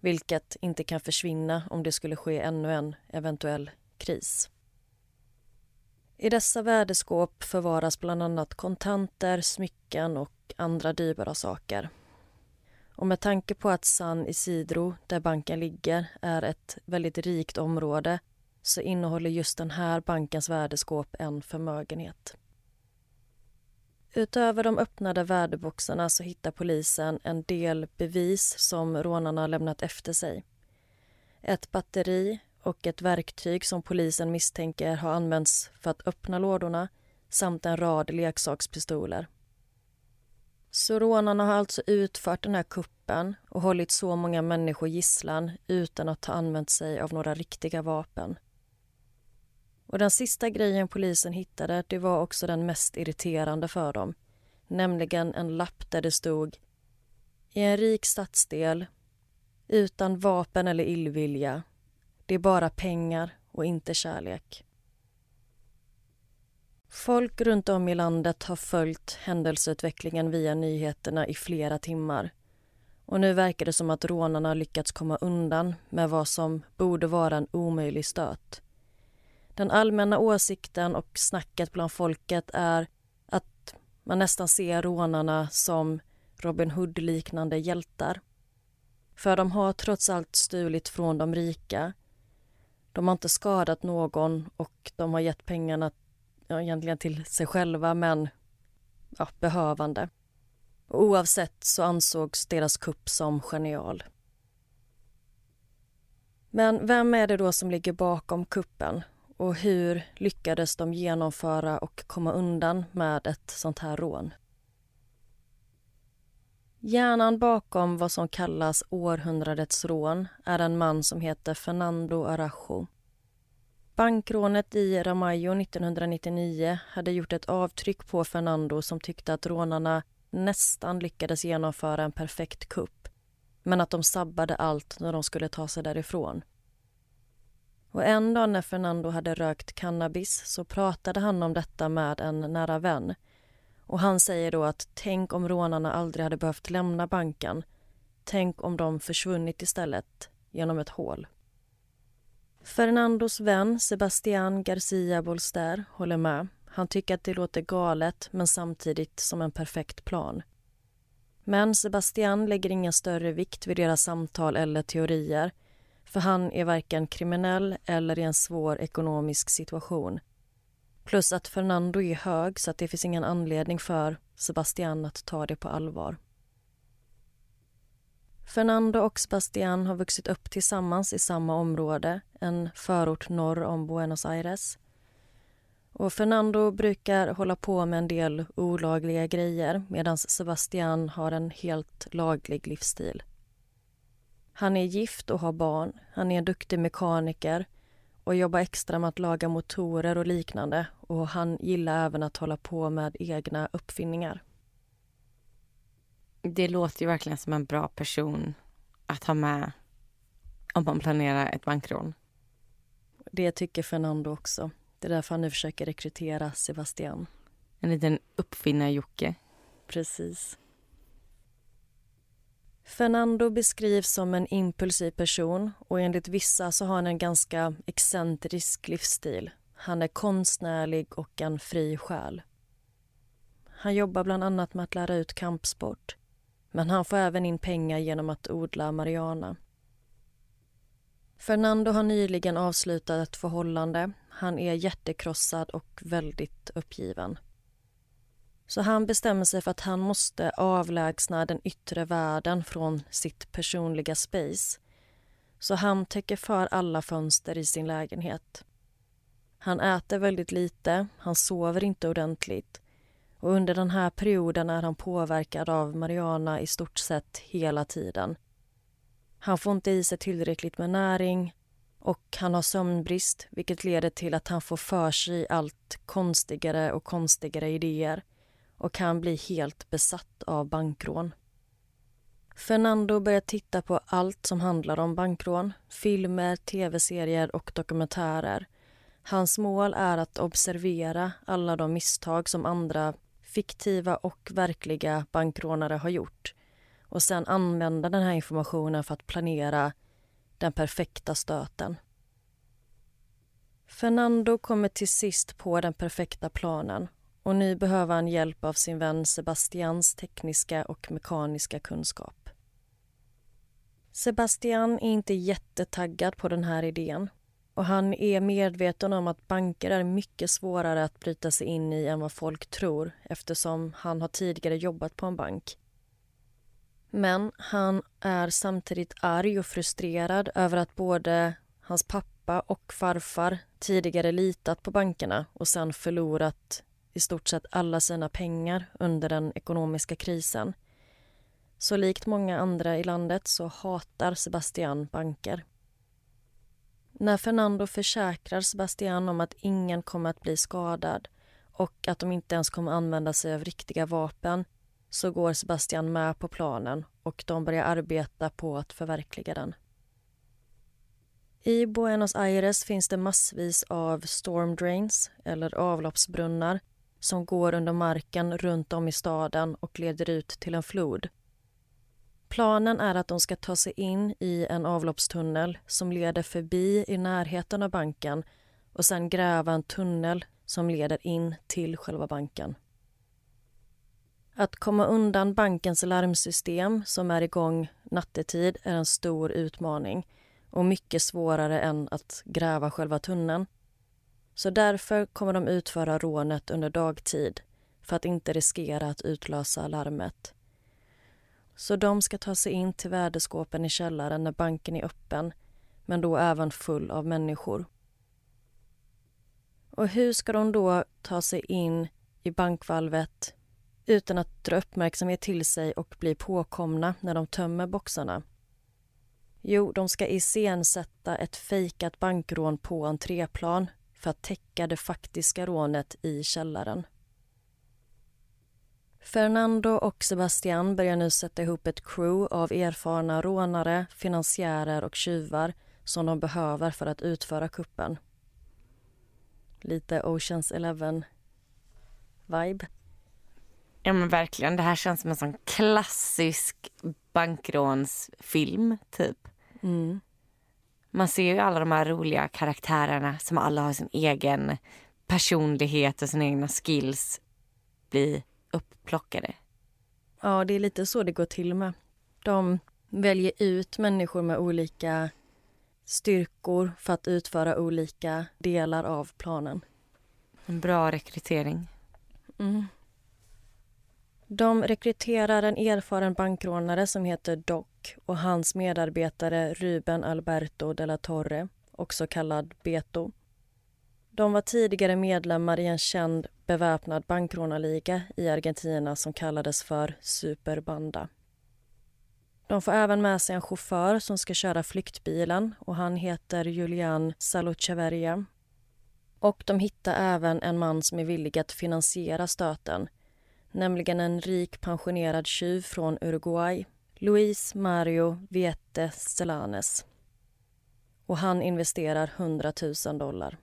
vilket inte kan försvinna om det skulle ske ännu en eventuell kris. I dessa värdeskåp förvaras bland annat kontanter, smycken och andra dyrbara saker. Och med tanke på att San Isidro, där banken ligger, är ett väldigt rikt område så innehåller just den här bankens värdeskåp en förmögenhet. Utöver de öppnade värdeboxarna så hittar polisen en del bevis som rånarna lämnat efter sig. Ett batteri och ett verktyg som polisen misstänker har använts för att öppna lådorna samt en rad leksakspistoler. Så rånarna har alltså utfört den här kuppen och hållit så många människor gisslan utan att ha använt sig av några riktiga vapen. Och Den sista grejen polisen hittade det var också den mest irriterande för dem. Nämligen en lapp där det stod I en rik stadsdel utan vapen eller illvilja. Det är bara pengar och inte kärlek. Folk runt om i landet har följt händelseutvecklingen via nyheterna i flera timmar. Och nu verkar det som att rånarna lyckats komma undan med vad som borde vara en omöjlig stöt. Den allmänna åsikten och snacket bland folket är att man nästan ser rånarna som Robin Hood-liknande hjältar. För de har trots allt stulit från de rika. De har inte skadat någon och de har gett pengarna ja, egentligen till sig själva men ja, behövande. Oavsett så ansågs deras kupp som genial. Men vem är det då som ligger bakom kuppen och hur lyckades de genomföra och komma undan med ett sånt här rån? Hjärnan bakom vad som kallas århundradets rån är en man som heter Fernando Arajo. Bankrånet i Ramayo 1999 hade gjort ett avtryck på Fernando som tyckte att rånarna nästan lyckades genomföra en perfekt kupp men att de sabbade allt när de skulle ta sig därifrån. Och en dag när Fernando hade rökt cannabis så pratade han om detta med en nära vän. Och Han säger då att tänk om rånarna aldrig hade behövt lämna banken. Tänk om de försvunnit istället, genom ett hål. Fernandos vän Sebastian Garcia Bolster håller med. Han tycker att det låter galet, men samtidigt som en perfekt plan. Men Sebastian lägger ingen större vikt vid deras samtal eller teorier för han är varken kriminell eller i en svår ekonomisk situation. Plus att Fernando är hög så att det finns ingen anledning för Sebastian att ta det på allvar. Fernando och Sebastian har vuxit upp tillsammans i samma område, en förort norr om Buenos Aires. Och Fernando brukar hålla på med en del olagliga grejer medan Sebastian har en helt laglig livsstil. Han är gift och har barn. Han är en duktig mekaniker och jobbar extra med att laga motorer och liknande. Och Han gillar även att hålla på med egna uppfinningar. Det låter ju verkligen som en bra person att ha med om man planerar ett bankrån. Det tycker Fernando också. Det är därför han nu försöker rekrytera Sebastian. En liten uppfinnar-Jocke. Precis. Fernando beskrivs som en impulsiv person och enligt vissa så har han en ganska excentrisk livsstil. Han är konstnärlig och en fri själ. Han jobbar bland annat med att lära ut kampsport men han får även in pengar genom att odla marijuana. Fernando har nyligen avslutat ett förhållande. Han är hjärtekrossad och väldigt uppgiven. Så han bestämmer sig för att han måste avlägsna den yttre världen från sitt personliga space. Så han täcker för alla fönster i sin lägenhet. Han äter väldigt lite, han sover inte ordentligt och under den här perioden är han påverkad av Mariana i stort sett hela tiden. Han får inte i sig tillräckligt med näring och han har sömnbrist vilket leder till att han får för sig allt konstigare och konstigare idéer och kan bli helt besatt av bankrån. Fernando börjar titta på allt som handlar om bankrån. Filmer, tv-serier och dokumentärer. Hans mål är att observera alla de misstag som andra fiktiva och verkliga bankrånare har gjort och sen använda den här informationen för att planera den perfekta stöten. Fernando kommer till sist på den perfekta planen och nu behöver han hjälp av sin vän Sebastians tekniska och mekaniska kunskap. Sebastian är inte jättetaggad på den här idén och han är medveten om att banker är mycket svårare att bryta sig in i än vad folk tror eftersom han har tidigare jobbat på en bank. Men han är samtidigt arg och frustrerad över att både hans pappa och farfar tidigare litat på bankerna och sen förlorat i stort sett alla sina pengar under den ekonomiska krisen. Så likt många andra i landet så hatar Sebastian banker. När Fernando försäkrar Sebastian om att ingen kommer att bli skadad och att de inte ens kommer använda sig av riktiga vapen så går Sebastian med på planen och de börjar arbeta på att förverkliga den. I Buenos Aires finns det massvis av storm drains, eller avloppsbrunnar som går under marken runt om i staden och leder ut till en flod. Planen är att de ska ta sig in i en avloppstunnel som leder förbi i närheten av banken och sen gräva en tunnel som leder in till själva banken. Att komma undan bankens larmsystem som är igång nattetid är en stor utmaning och mycket svårare än att gräva själva tunneln. Så därför kommer de utföra rånet under dagtid för att inte riskera att utlösa larmet. Så de ska ta sig in till värdeskåpen i källaren när banken är öppen men då även full av människor. Och hur ska de då ta sig in i bankvalvet utan att dra uppmärksamhet till sig och bli påkomna när de tömmer boxarna? Jo, de ska iscensätta ett fejkat bankrån på entréplan för att täcka det faktiska rånet i källaren. Fernando och Sebastian börjar nu sätta ihop ett crew av erfarna rånare, finansiärer och tjuvar som de behöver för att utföra kuppen. Lite Oceans Eleven-vibe. Ja men verkligen, det här känns som en sån klassisk bankrånsfilm typ. Mm. Man ser ju alla de här roliga karaktärerna som alla har sin egen personlighet och sina egna skills bli upplockade. Ja, det är lite så det går till med. De väljer ut människor med olika styrkor för att utföra olika delar av planen. En bra rekrytering. Mm. De rekryterar en erfaren bankrånare som heter och hans medarbetare Ruben Alberto de la Torre, också kallad Beto. De var tidigare medlemmar i en känd beväpnad bankrånarliga i Argentina som kallades för Superbanda. De får även med sig en chaufför som ska köra flyktbilen och han heter Julian Salucheveria. Och de hittar även en man som är villig att finansiera stöten nämligen en rik pensionerad tjuv från Uruguay, Luis Mario Viete Stellanes. Och han investerar 100 000 dollar.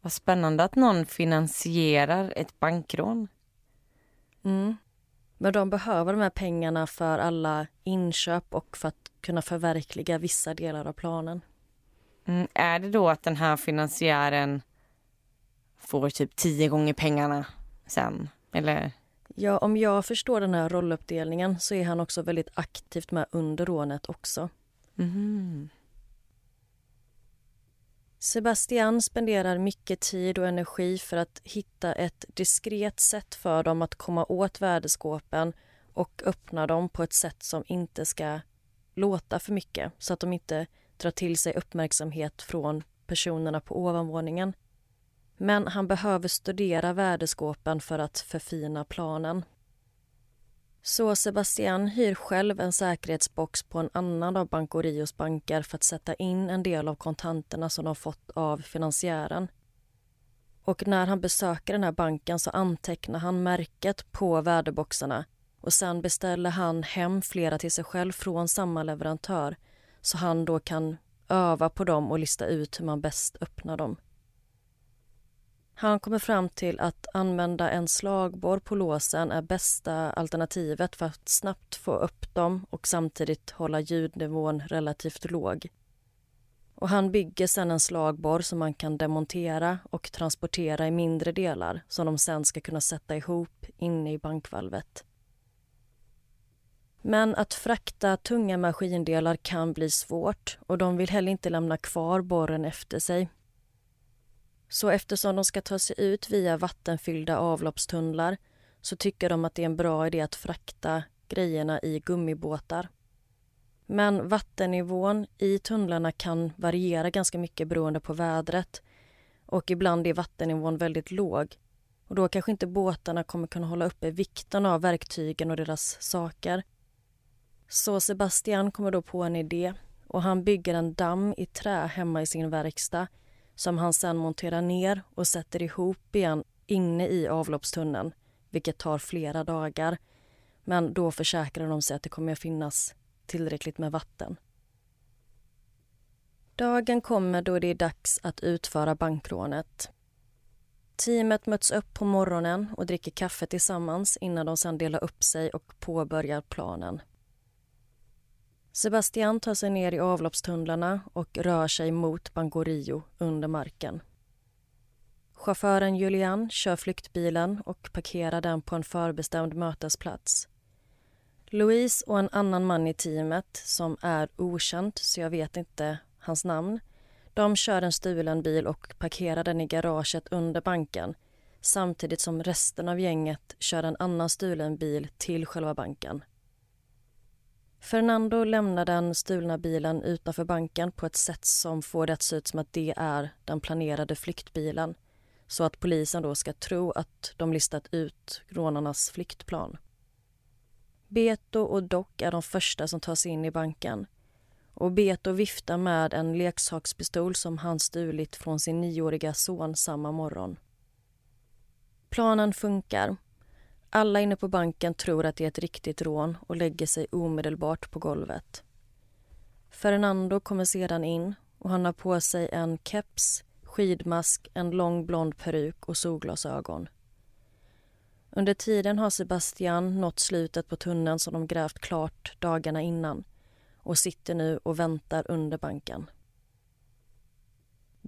Vad spännande att någon finansierar ett bankrån. Mm. Men de behöver de här pengarna för alla inköp och för att kunna förverkliga vissa delar av planen. Mm, är det då att den här finansiären får typ tio gånger pengarna sen? Eller? Ja, om jag förstår den här rolluppdelningen så är han också väldigt aktivt med under rånet också. Mm. Sebastian spenderar mycket tid och energi för att hitta ett diskret sätt för dem att komma åt värdeskåpen och öppna dem på ett sätt som inte ska låta för mycket så att de inte drar till sig uppmärksamhet från personerna på ovanvåningen. Men han behöver studera värdeskåpen för att förfina planen. Så Sebastian hyr själv en säkerhetsbox på en annan av Bancorios banker för att sätta in en del av kontanterna som de fått av finansiären. Och när han besöker den här banken så antecknar han märket på värdeboxarna och sen beställer han hem flera till sig själv från samma leverantör så han då kan öva på dem och lista ut hur man bäst öppnar dem. Han kommer fram till att använda en slagborr på låsen är bästa alternativet för att snabbt få upp dem och samtidigt hålla ljudnivån relativt låg. Och han bygger sedan en slagborr som man kan demontera och transportera i mindre delar som de sen ska kunna sätta ihop inne i bankvalvet. Men att frakta tunga maskindelar kan bli svårt och de vill heller inte lämna kvar borren efter sig så eftersom de ska ta sig ut via vattenfyllda avloppstunnlar så tycker de att det är en bra idé att frakta grejerna i gummibåtar. Men vattennivån i tunnlarna kan variera ganska mycket beroende på vädret och ibland är vattennivån väldigt låg och då kanske inte båtarna kommer kunna hålla uppe vikten av verktygen och deras saker. Så Sebastian kommer då på en idé och han bygger en damm i trä hemma i sin verkstad som han sen monterar ner och sätter ihop igen inne i avloppstunneln, vilket tar flera dagar. Men då försäkrar de sig att det kommer att finnas tillräckligt med vatten. Dagen kommer då det är dags att utföra bankrånet. Teamet möts upp på morgonen och dricker kaffe tillsammans innan de sen delar upp sig och påbörjar planen. Sebastian tar sig ner i avloppstunnlarna och rör sig mot Bangorio under marken. Chauffören Julian kör flyktbilen och parkerar den på en förbestämd mötesplats. Louise och en annan man i teamet, som är okänt, så jag vet inte hans namn, de kör en stulen bil och parkerar den i garaget under banken samtidigt som resten av gänget kör en annan stulen bil till själva banken. Fernando lämnar den stulna bilen utanför banken på ett sätt som får det att se ut som att det är den planerade flyktbilen så att polisen då ska tro att de listat ut rånarnas flyktplan. Beto och Doc är de första som tar sig in i banken. Och Beto viftar med en leksakspistol som han stulit från sin nioåriga son samma morgon. Planen funkar. Alla inne på banken tror att det är ett riktigt rån och lägger sig omedelbart på golvet. Fernando kommer sedan in och han har på sig en keps, skidmask, en lång blond peruk och solglasögon. Under tiden har Sebastian nått slutet på tunneln som de grävt klart dagarna innan och sitter nu och väntar under banken.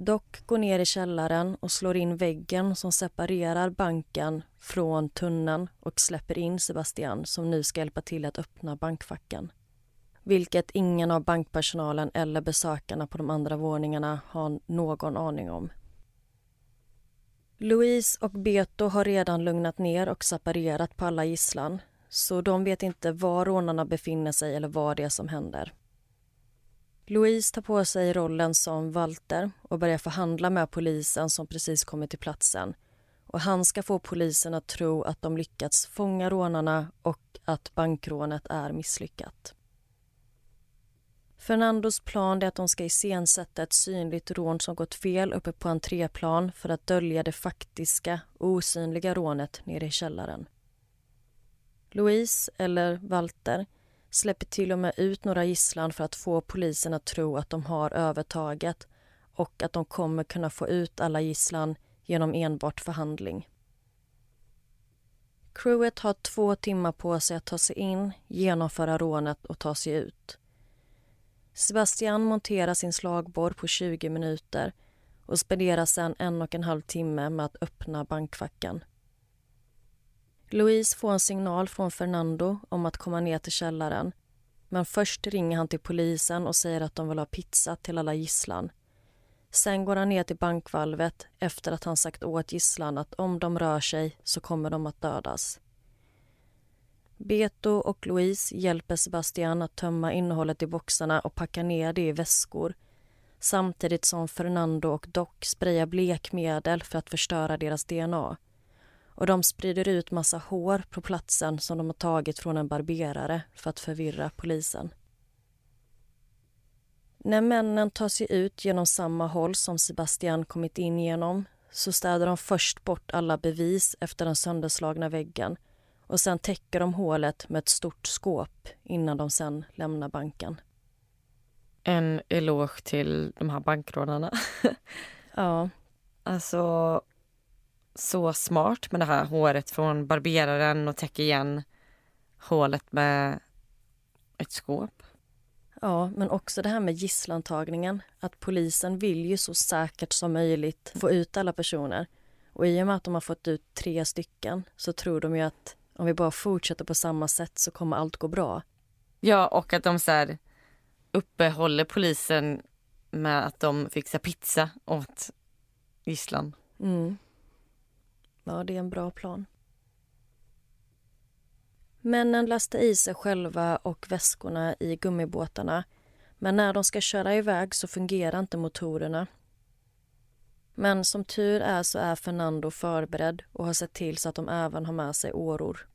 Dock går ner i källaren och slår in väggen som separerar banken från tunneln och släpper in Sebastian som nu ska hjälpa till att öppna bankfacken. Vilket ingen av bankpersonalen eller besökarna på de andra våningarna har någon aning om. Louise och Beto har redan lugnat ner och separerat på alla gisslan så de vet inte var rånarna befinner sig eller vad det är som händer. Louise tar på sig rollen som Walter och börjar förhandla med polisen som precis kommit till platsen. Och Han ska få polisen att tro att de lyckats fånga rånarna och att bankrånet är misslyckat. Fernandos plan är att de ska iscensätta ett synligt rån som gått fel uppe på entréplan för att dölja det faktiska, osynliga rånet nere i källaren. Louise, eller Walter, släpper till och med ut några gisslan för att få polisen att tro att de har övertaget och att de kommer kunna få ut alla gisslan genom enbart förhandling. Crewet har två timmar på sig att ta sig in, genomföra rånet och ta sig ut. Sebastian monterar sin slagborr på 20 minuter och spenderar sedan en och en halv timme med att öppna bankfacken. Louise får en signal från Fernando om att komma ner till källaren men först ringer han till polisen och säger att de vill ha pizza till alla gisslan. Sen går han ner till bankvalvet efter att han sagt åt gisslan att om de rör sig så kommer de att dödas. Beto och Louise hjälper Sebastian att tömma innehållet i boxarna och packa ner det i väskor samtidigt som Fernando och Doc sprayar blekmedel för att förstöra deras DNA och de sprider ut massa hår på platsen som de har tagit från en barberare för att förvirra polisen. När männen tar sig ut genom samma håll som Sebastian kommit in genom så städar de först bort alla bevis efter den sönderslagna väggen och sen täcker de hålet med ett stort skåp innan de sen lämnar banken. En eloge till de här bankrånarna. [laughs] ja. Alltså, så smart med det här håret från barberaren och täcka igen hålet med ett skåp. Ja, men också det här med gisslantagningen. Att polisen vill ju så säkert som möjligt få ut alla personer. Och i och med att de har fått ut tre stycken så tror de ju att om vi bara fortsätter på samma sätt så kommer allt gå bra. Ja, och att de så här uppehåller polisen med att de fixar pizza åt gisslan. Mm. Ja, det är en bra plan. Männen lastar i sig själva och väskorna i gummibåtarna men när de ska köra iväg så fungerar inte motorerna. Men som tur är så är Fernando förberedd och har sett till så att de även har med sig åror.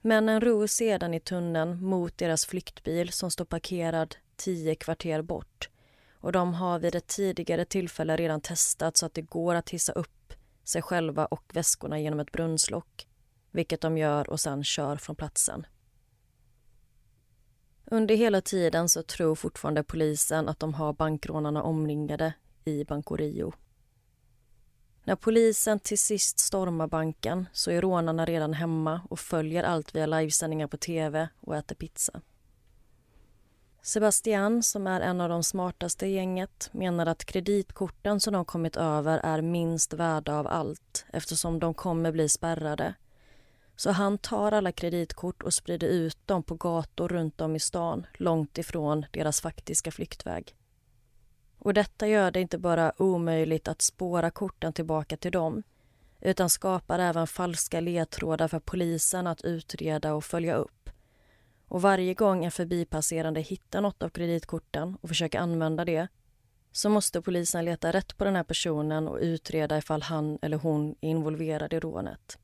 Männen ror sedan i tunneln mot deras flyktbil som står parkerad tio kvarter bort och de har vid ett tidigare tillfälle redan testat så att det går att hissa upp sig själva och väskorna genom ett brunnslock vilket de gör och sen kör från platsen. Under hela tiden så tror fortfarande polisen att de har bankrånarna omringade i Banco Rio. När polisen till sist stormar banken så är rånarna redan hemma och följer allt via livesändningar på tv och äter pizza. Sebastian, som är en av de smartaste i gänget, menar att kreditkorten som de kommit över är minst värda av allt eftersom de kommer bli spärrade. Så han tar alla kreditkort och sprider ut dem på gator runt om i stan långt ifrån deras faktiska flyktväg. Och detta gör det inte bara omöjligt att spåra korten tillbaka till dem utan skapar även falska ledtrådar för polisen att utreda och följa upp. Och varje gång en förbipasserande hittar något av kreditkorten och försöker använda det så måste polisen leta rätt på den här personen och utreda ifall han eller hon är involverad i rånet.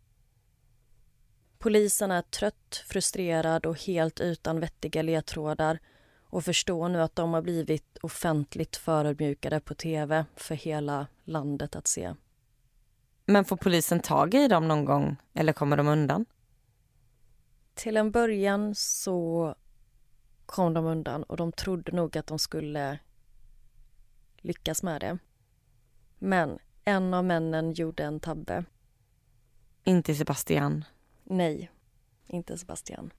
Polisen är trött, frustrerad och helt utan vettiga ledtrådar och förstår nu att de har blivit offentligt förödmjukade på tv för hela landet att se. Men får polisen tag i dem någon gång eller kommer de undan? Till en början så kom de undan och de trodde nog att de skulle lyckas med det. Men en av männen gjorde en tabbe. Inte Sebastian. Nej, inte Sebastian.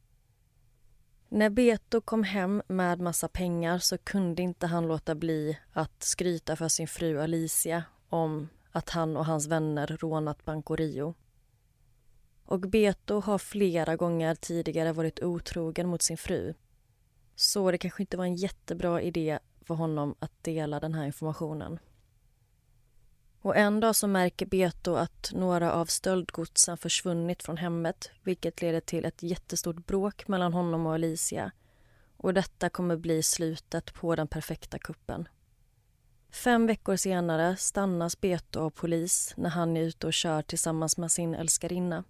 När Beto kom hem med massa pengar så kunde inte han låta bli att skryta för sin fru Alicia om att han och hans vänner rånat Banco Rio. Och Beto har flera gånger tidigare varit otrogen mot sin fru. Så det kanske inte var en jättebra idé för honom att dela den här informationen. Och en dag så märker Beto att några av stöldgodsen försvunnit från hemmet vilket leder till ett jättestort bråk mellan honom och Alicia. Och detta kommer bli slutet på den perfekta kuppen. Fem veckor senare stannas Beto av polis när han är ute och kör tillsammans med sin älskarinna.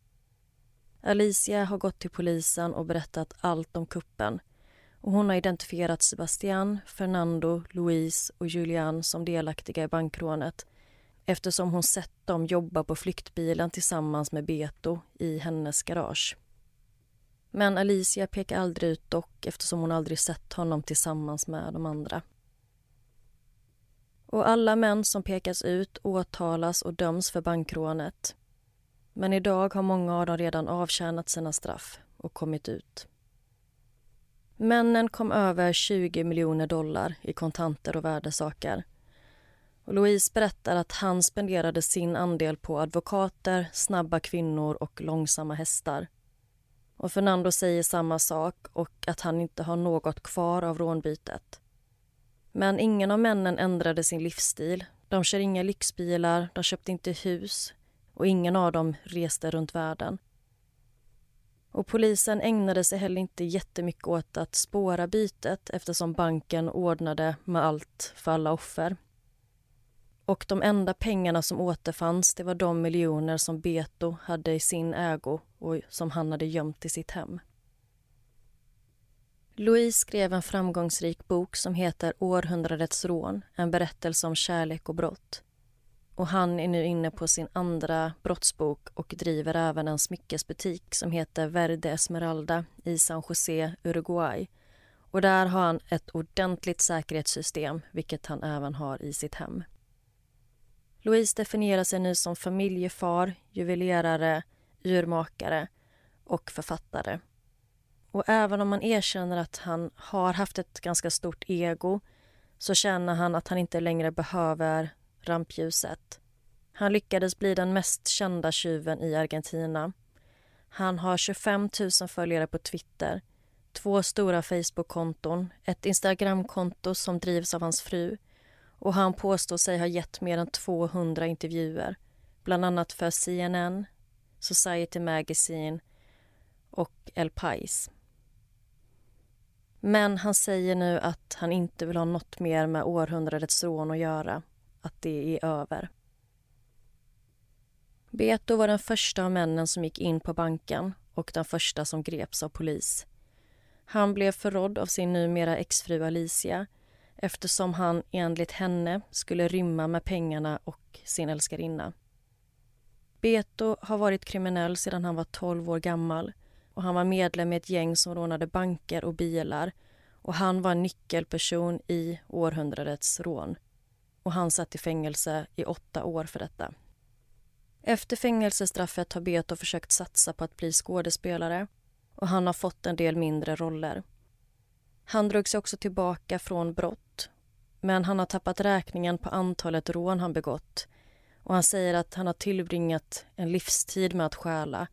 Alicia har gått till polisen och berättat allt om kuppen. Och hon har identifierat Sebastian, Fernando, Louise och Julian som delaktiga i bankrånet eftersom hon sett dem jobba på flyktbilen tillsammans med Beto i hennes garage. Men Alicia pekar aldrig ut dock eftersom hon aldrig sett honom tillsammans med de andra. Och alla män som pekas ut åtalas och döms för bankrånet. Men idag har många av dem redan avtjänat sina straff och kommit ut. Männen kom över 20 miljoner dollar i kontanter och värdesaker och Louise berättar att han spenderade sin andel på advokater, snabba kvinnor och långsamma hästar. Och Fernando säger samma sak och att han inte har något kvar av rånbytet. Men ingen av männen ändrade sin livsstil. De kör inga lyxbilar, de köpte inte hus och ingen av dem reste runt världen. Och polisen ägnade sig heller inte jättemycket åt att spåra bytet eftersom banken ordnade med allt för alla offer. Och de enda pengarna som återfanns det var de miljoner som Beto hade i sin ägo och som han hade gömt i sitt hem. Louise skrev en framgångsrik bok som heter Århundradets rån, en berättelse om kärlek och brott. Och han är nu inne på sin andra brottsbok och driver även en smyckesbutik som heter Verde Esmeralda i San José, Uruguay. Och där har han ett ordentligt säkerhetssystem, vilket han även har i sitt hem. Louise definierar sig nu som familjefar, juvelerare, urmakare och författare. Och även om man erkänner att han har haft ett ganska stort ego så känner han att han inte längre behöver rampljuset. Han lyckades bli den mest kända tjuven i Argentina. Han har 25 000 följare på Twitter, två stora Facebook-konton, ett Instagram-konto som drivs av hans fru och han påstår sig ha gett mer än 200 intervjuer bland annat för CNN, Society Magazine och El Pais. Men han säger nu att han inte vill ha något mer med århundradets rån att göra, att det är över. Beto var den första av männen som gick in på banken och den första som greps av polis. Han blev förrådd av sin numera exfru Alicia eftersom han enligt henne skulle rymma med pengarna och sin älskarinna. Beto har varit kriminell sedan han var 12 år gammal och han var medlem i ett gäng som rånade banker och bilar och han var en nyckelperson i århundradets rån. Och han satt i fängelse i åtta år för detta. Efter fängelsestraffet har Beto försökt satsa på att bli skådespelare och han har fått en del mindre roller. Han drog sig också tillbaka från brott men han har tappat räkningen på antalet rån han begått och han säger att han har tillbringat en livstid med att stjäla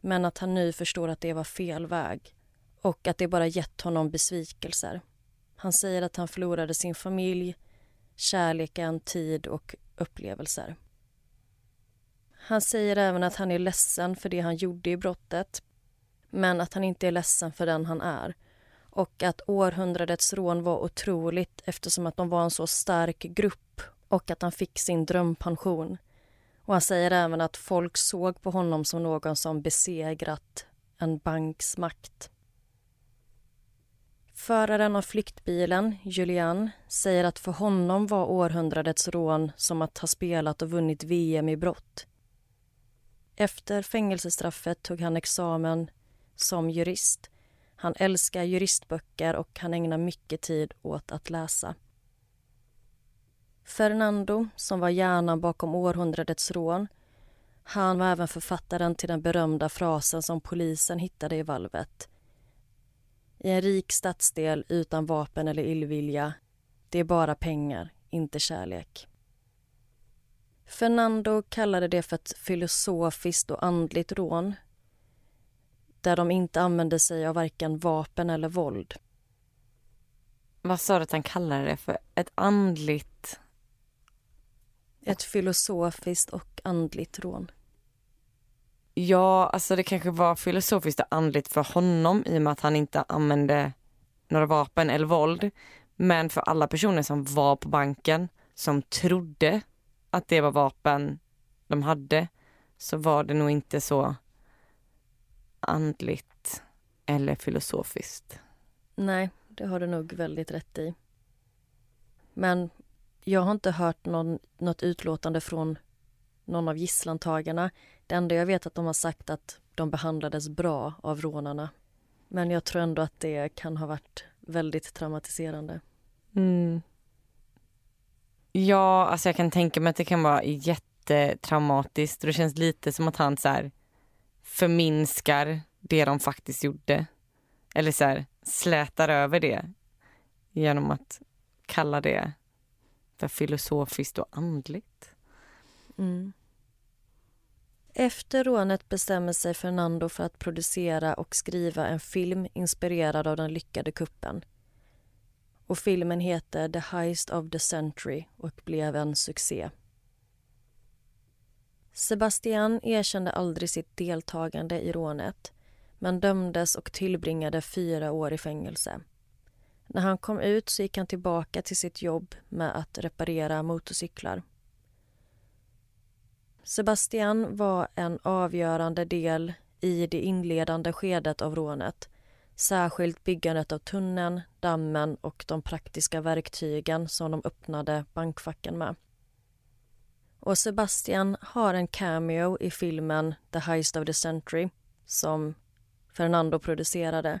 men att han nu förstår att det var fel väg och att det bara gett honom besvikelser. Han säger att han förlorade sin familj, kärleken, tid och upplevelser. Han säger även att han är ledsen för det han gjorde i brottet men att han inte är ledsen för den han är och att århundradets rån var otroligt eftersom att de var en så stark grupp och att han fick sin drömpension. Och han säger även att folk såg på honom som någon som besegrat en banks makt. Föraren av flyktbilen, Julian, säger att för honom var århundradets rån som att ha spelat och vunnit VM i brott. Efter fängelsestraffet tog han examen som jurist. Han älskar juristböcker och han ägnar mycket tid åt att läsa. Fernando, som var hjärnan bakom århundradets rån han var även författaren till den berömda frasen som polisen hittade i valvet. I en rik stadsdel utan vapen eller illvilja det är bara pengar, inte kärlek. Fernando kallade det för ett filosofiskt och andligt rån där de inte använde sig av varken vapen eller våld. Vad sa du att han kallade det för? Ett andligt... Ett filosofiskt och andligt rån. Ja, alltså det kanske var filosofiskt och andligt för honom i och med att han inte använde några vapen eller våld. Men för alla personer som var på banken, som trodde att det var vapen de hade, så var det nog inte så andligt eller filosofiskt. Nej, det har du nog väldigt rätt i. Men jag har inte hört någon, något utlåtande från någon av gisslantagarna. Det enda jag vet att de har sagt att de behandlades bra av rånarna. Men jag tror ändå att det kan ha varit väldigt traumatiserande. Mm. Ja, alltså jag kan tänka mig att det kan vara jättetraumatiskt. Det känns lite som att han så här förminskar det de faktiskt gjorde. Eller så här, slätar över det genom att kalla det för filosofiskt och andligt. Mm. Efter rånet bestämmer sig Fernando för att producera och skriva en film inspirerad av den lyckade kuppen. Och filmen heter The Heist of the Century och blev en succé. Sebastian erkände aldrig sitt deltagande i rånet men dömdes och tillbringade fyra år i fängelse. När han kom ut så gick han tillbaka till sitt jobb med att reparera motorcyklar. Sebastian var en avgörande del i det inledande skedet av rånet särskilt byggandet av tunneln, dammen och de praktiska verktygen som de öppnade bankfacken med. Och Sebastian har en cameo i filmen The Heist of the Century som Fernando producerade.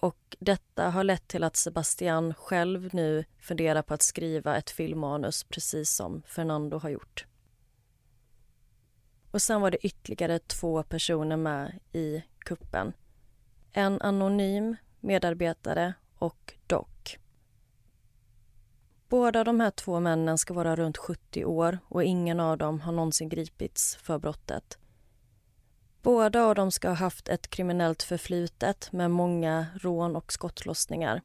Och detta har lett till att Sebastian själv nu funderar på att skriva ett filmmanus precis som Fernando har gjort. Och sen var det ytterligare två personer med i kuppen. En anonym medarbetare och Doc. Båda de här två männen ska vara runt 70 år och ingen av dem har någonsin gripits för brottet. Båda av dem ska ha haft ett kriminellt förflutet med många rån och skottlossningar.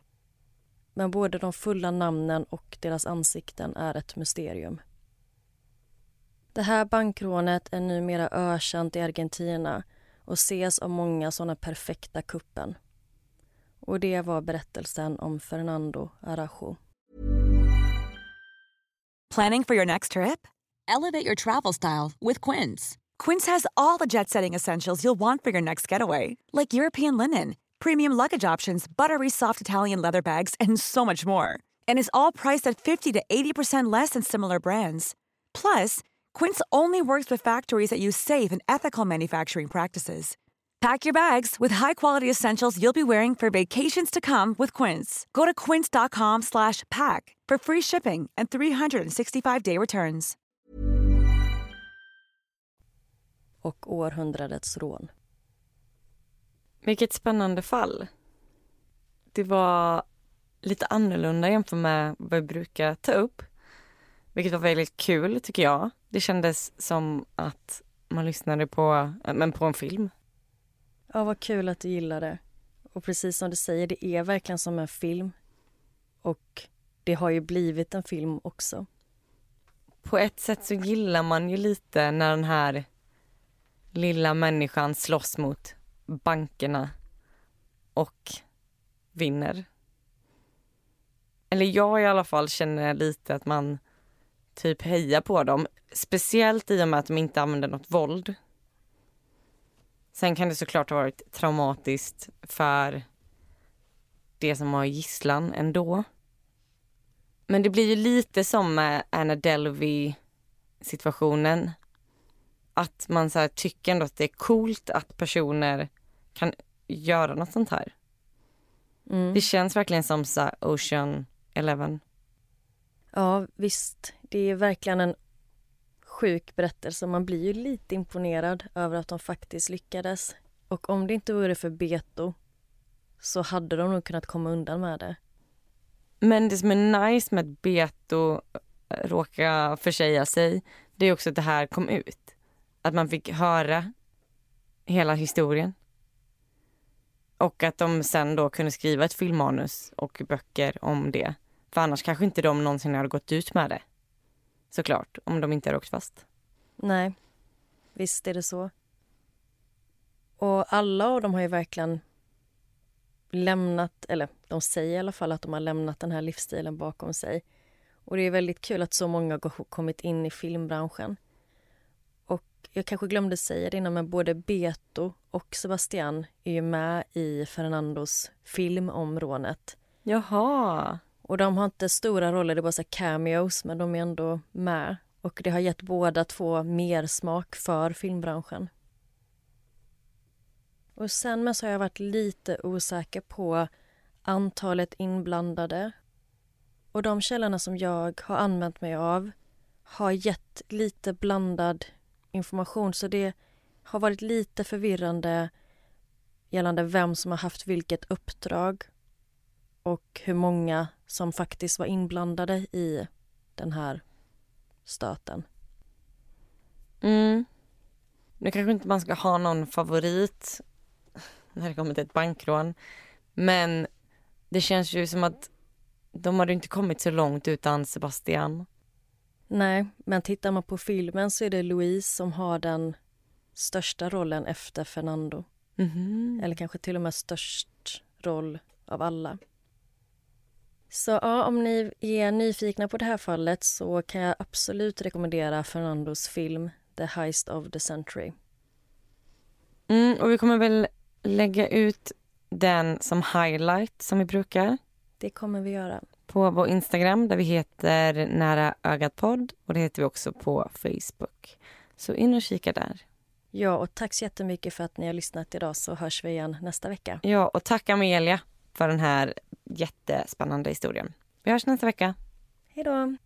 Men både de fulla namnen och deras ansikten är ett mysterium. Det här bankrånet är numera ökänt i Argentina och ses av många som den perfekta kuppen. Och det var berättelsen om Fernando Arajo. Planning for your next trip? Elevate your travel style with Quince. Quince has all the jet-setting essentials you'll want for your next getaway, like European linen, premium luggage options, buttery soft Italian leather bags, and so much more. And is all priced at 50 to 80% less than similar brands. Plus, Quince only works with factories that use safe and ethical manufacturing practices. Pack your bags with high-quality essentials you'll be wearing for vacations to come with Quince. Go to quince.com/pack for free shipping and 365-day returns. Och århundradets rån. Vilket spännande fall. Det var lite annorlunda jämfört med vad vi brukar ta upp. Vilket var väldigt kul tycker jag. Det kändes som att man lyssnade på, men på en film. Ja, vad kul att du gillar det. Och precis som du säger, det är verkligen som en film. Och det har ju blivit en film också. På ett sätt så gillar man ju lite när den här lilla människan slåss mot bankerna och vinner. Eller jag i alla fall känner lite att man typ hejar på dem. Speciellt i och med att de inte använder något våld. Sen kan det såklart ha varit traumatiskt för det som har gisslan ändå. Men det blir ju lite som med Anna Delvey situationen. Att man så tycker ändå att det är coolt att personer kan göra något sånt här. Mm. Det känns verkligen som så Ocean Eleven. Ja, visst. Det är verkligen en sjuk berättelse. Man blir ju lite imponerad över att de faktiskt lyckades. Och om det inte vore för Beto så hade de nog kunnat komma undan med det. Men det som är nice med att Beto eh, råkar försäga sig, det är också att det här kom ut. Att man fick höra hela historien. Och att de sen då kunde skriva ett filmmanus och böcker om det. För annars kanske inte de någonsin hade gått ut med det. Såklart, om de inte hade åkt fast. Nej, visst är det så. Och alla av dem har ju verkligen lämnat, eller de säger i alla fall att de har lämnat den här livsstilen bakom sig. Och det är väldigt kul att så många har kommit in i filmbranschen. Och jag kanske glömde säga det innan, men både Beto och Sebastian är ju med i Fernandos film om rånet. Jaha. Och de har inte stora roller, det är bara så cameos, men de är ändå med. Och det har gett båda två mer smak för filmbranschen. Och sen men så har jag varit lite osäker på antalet inblandade. Och de källorna som jag har använt mig av har gett lite blandad information så det har varit lite förvirrande gällande vem som har haft vilket uppdrag och hur många som faktiskt var inblandade i den här stöten. Mm. Nu kanske inte man ska ha någon favorit när det kommer till ett bankrån. Men det känns ju som att de hade inte kommit så långt utan Sebastian. Nej, men tittar man på filmen så är det Louise som har den största rollen efter Fernando. Mm -hmm. Eller kanske till och med störst roll av alla. Så ja, om ni är nyfikna på det här fallet så kan jag absolut rekommendera Fernandos film The Heist of the Century. Mm, och vi kommer väl lägga ut den som highlight som vi brukar. Det kommer vi göra. På vår Instagram där vi heter Nära ögat podd och det heter vi också på Facebook. Så in och kika där. Ja, och tack så jättemycket för att ni har lyssnat idag så hörs vi igen nästa vecka. Ja, och tack Amelia för den här jättespännande historien. Vi hörs nästa vecka. Hej då.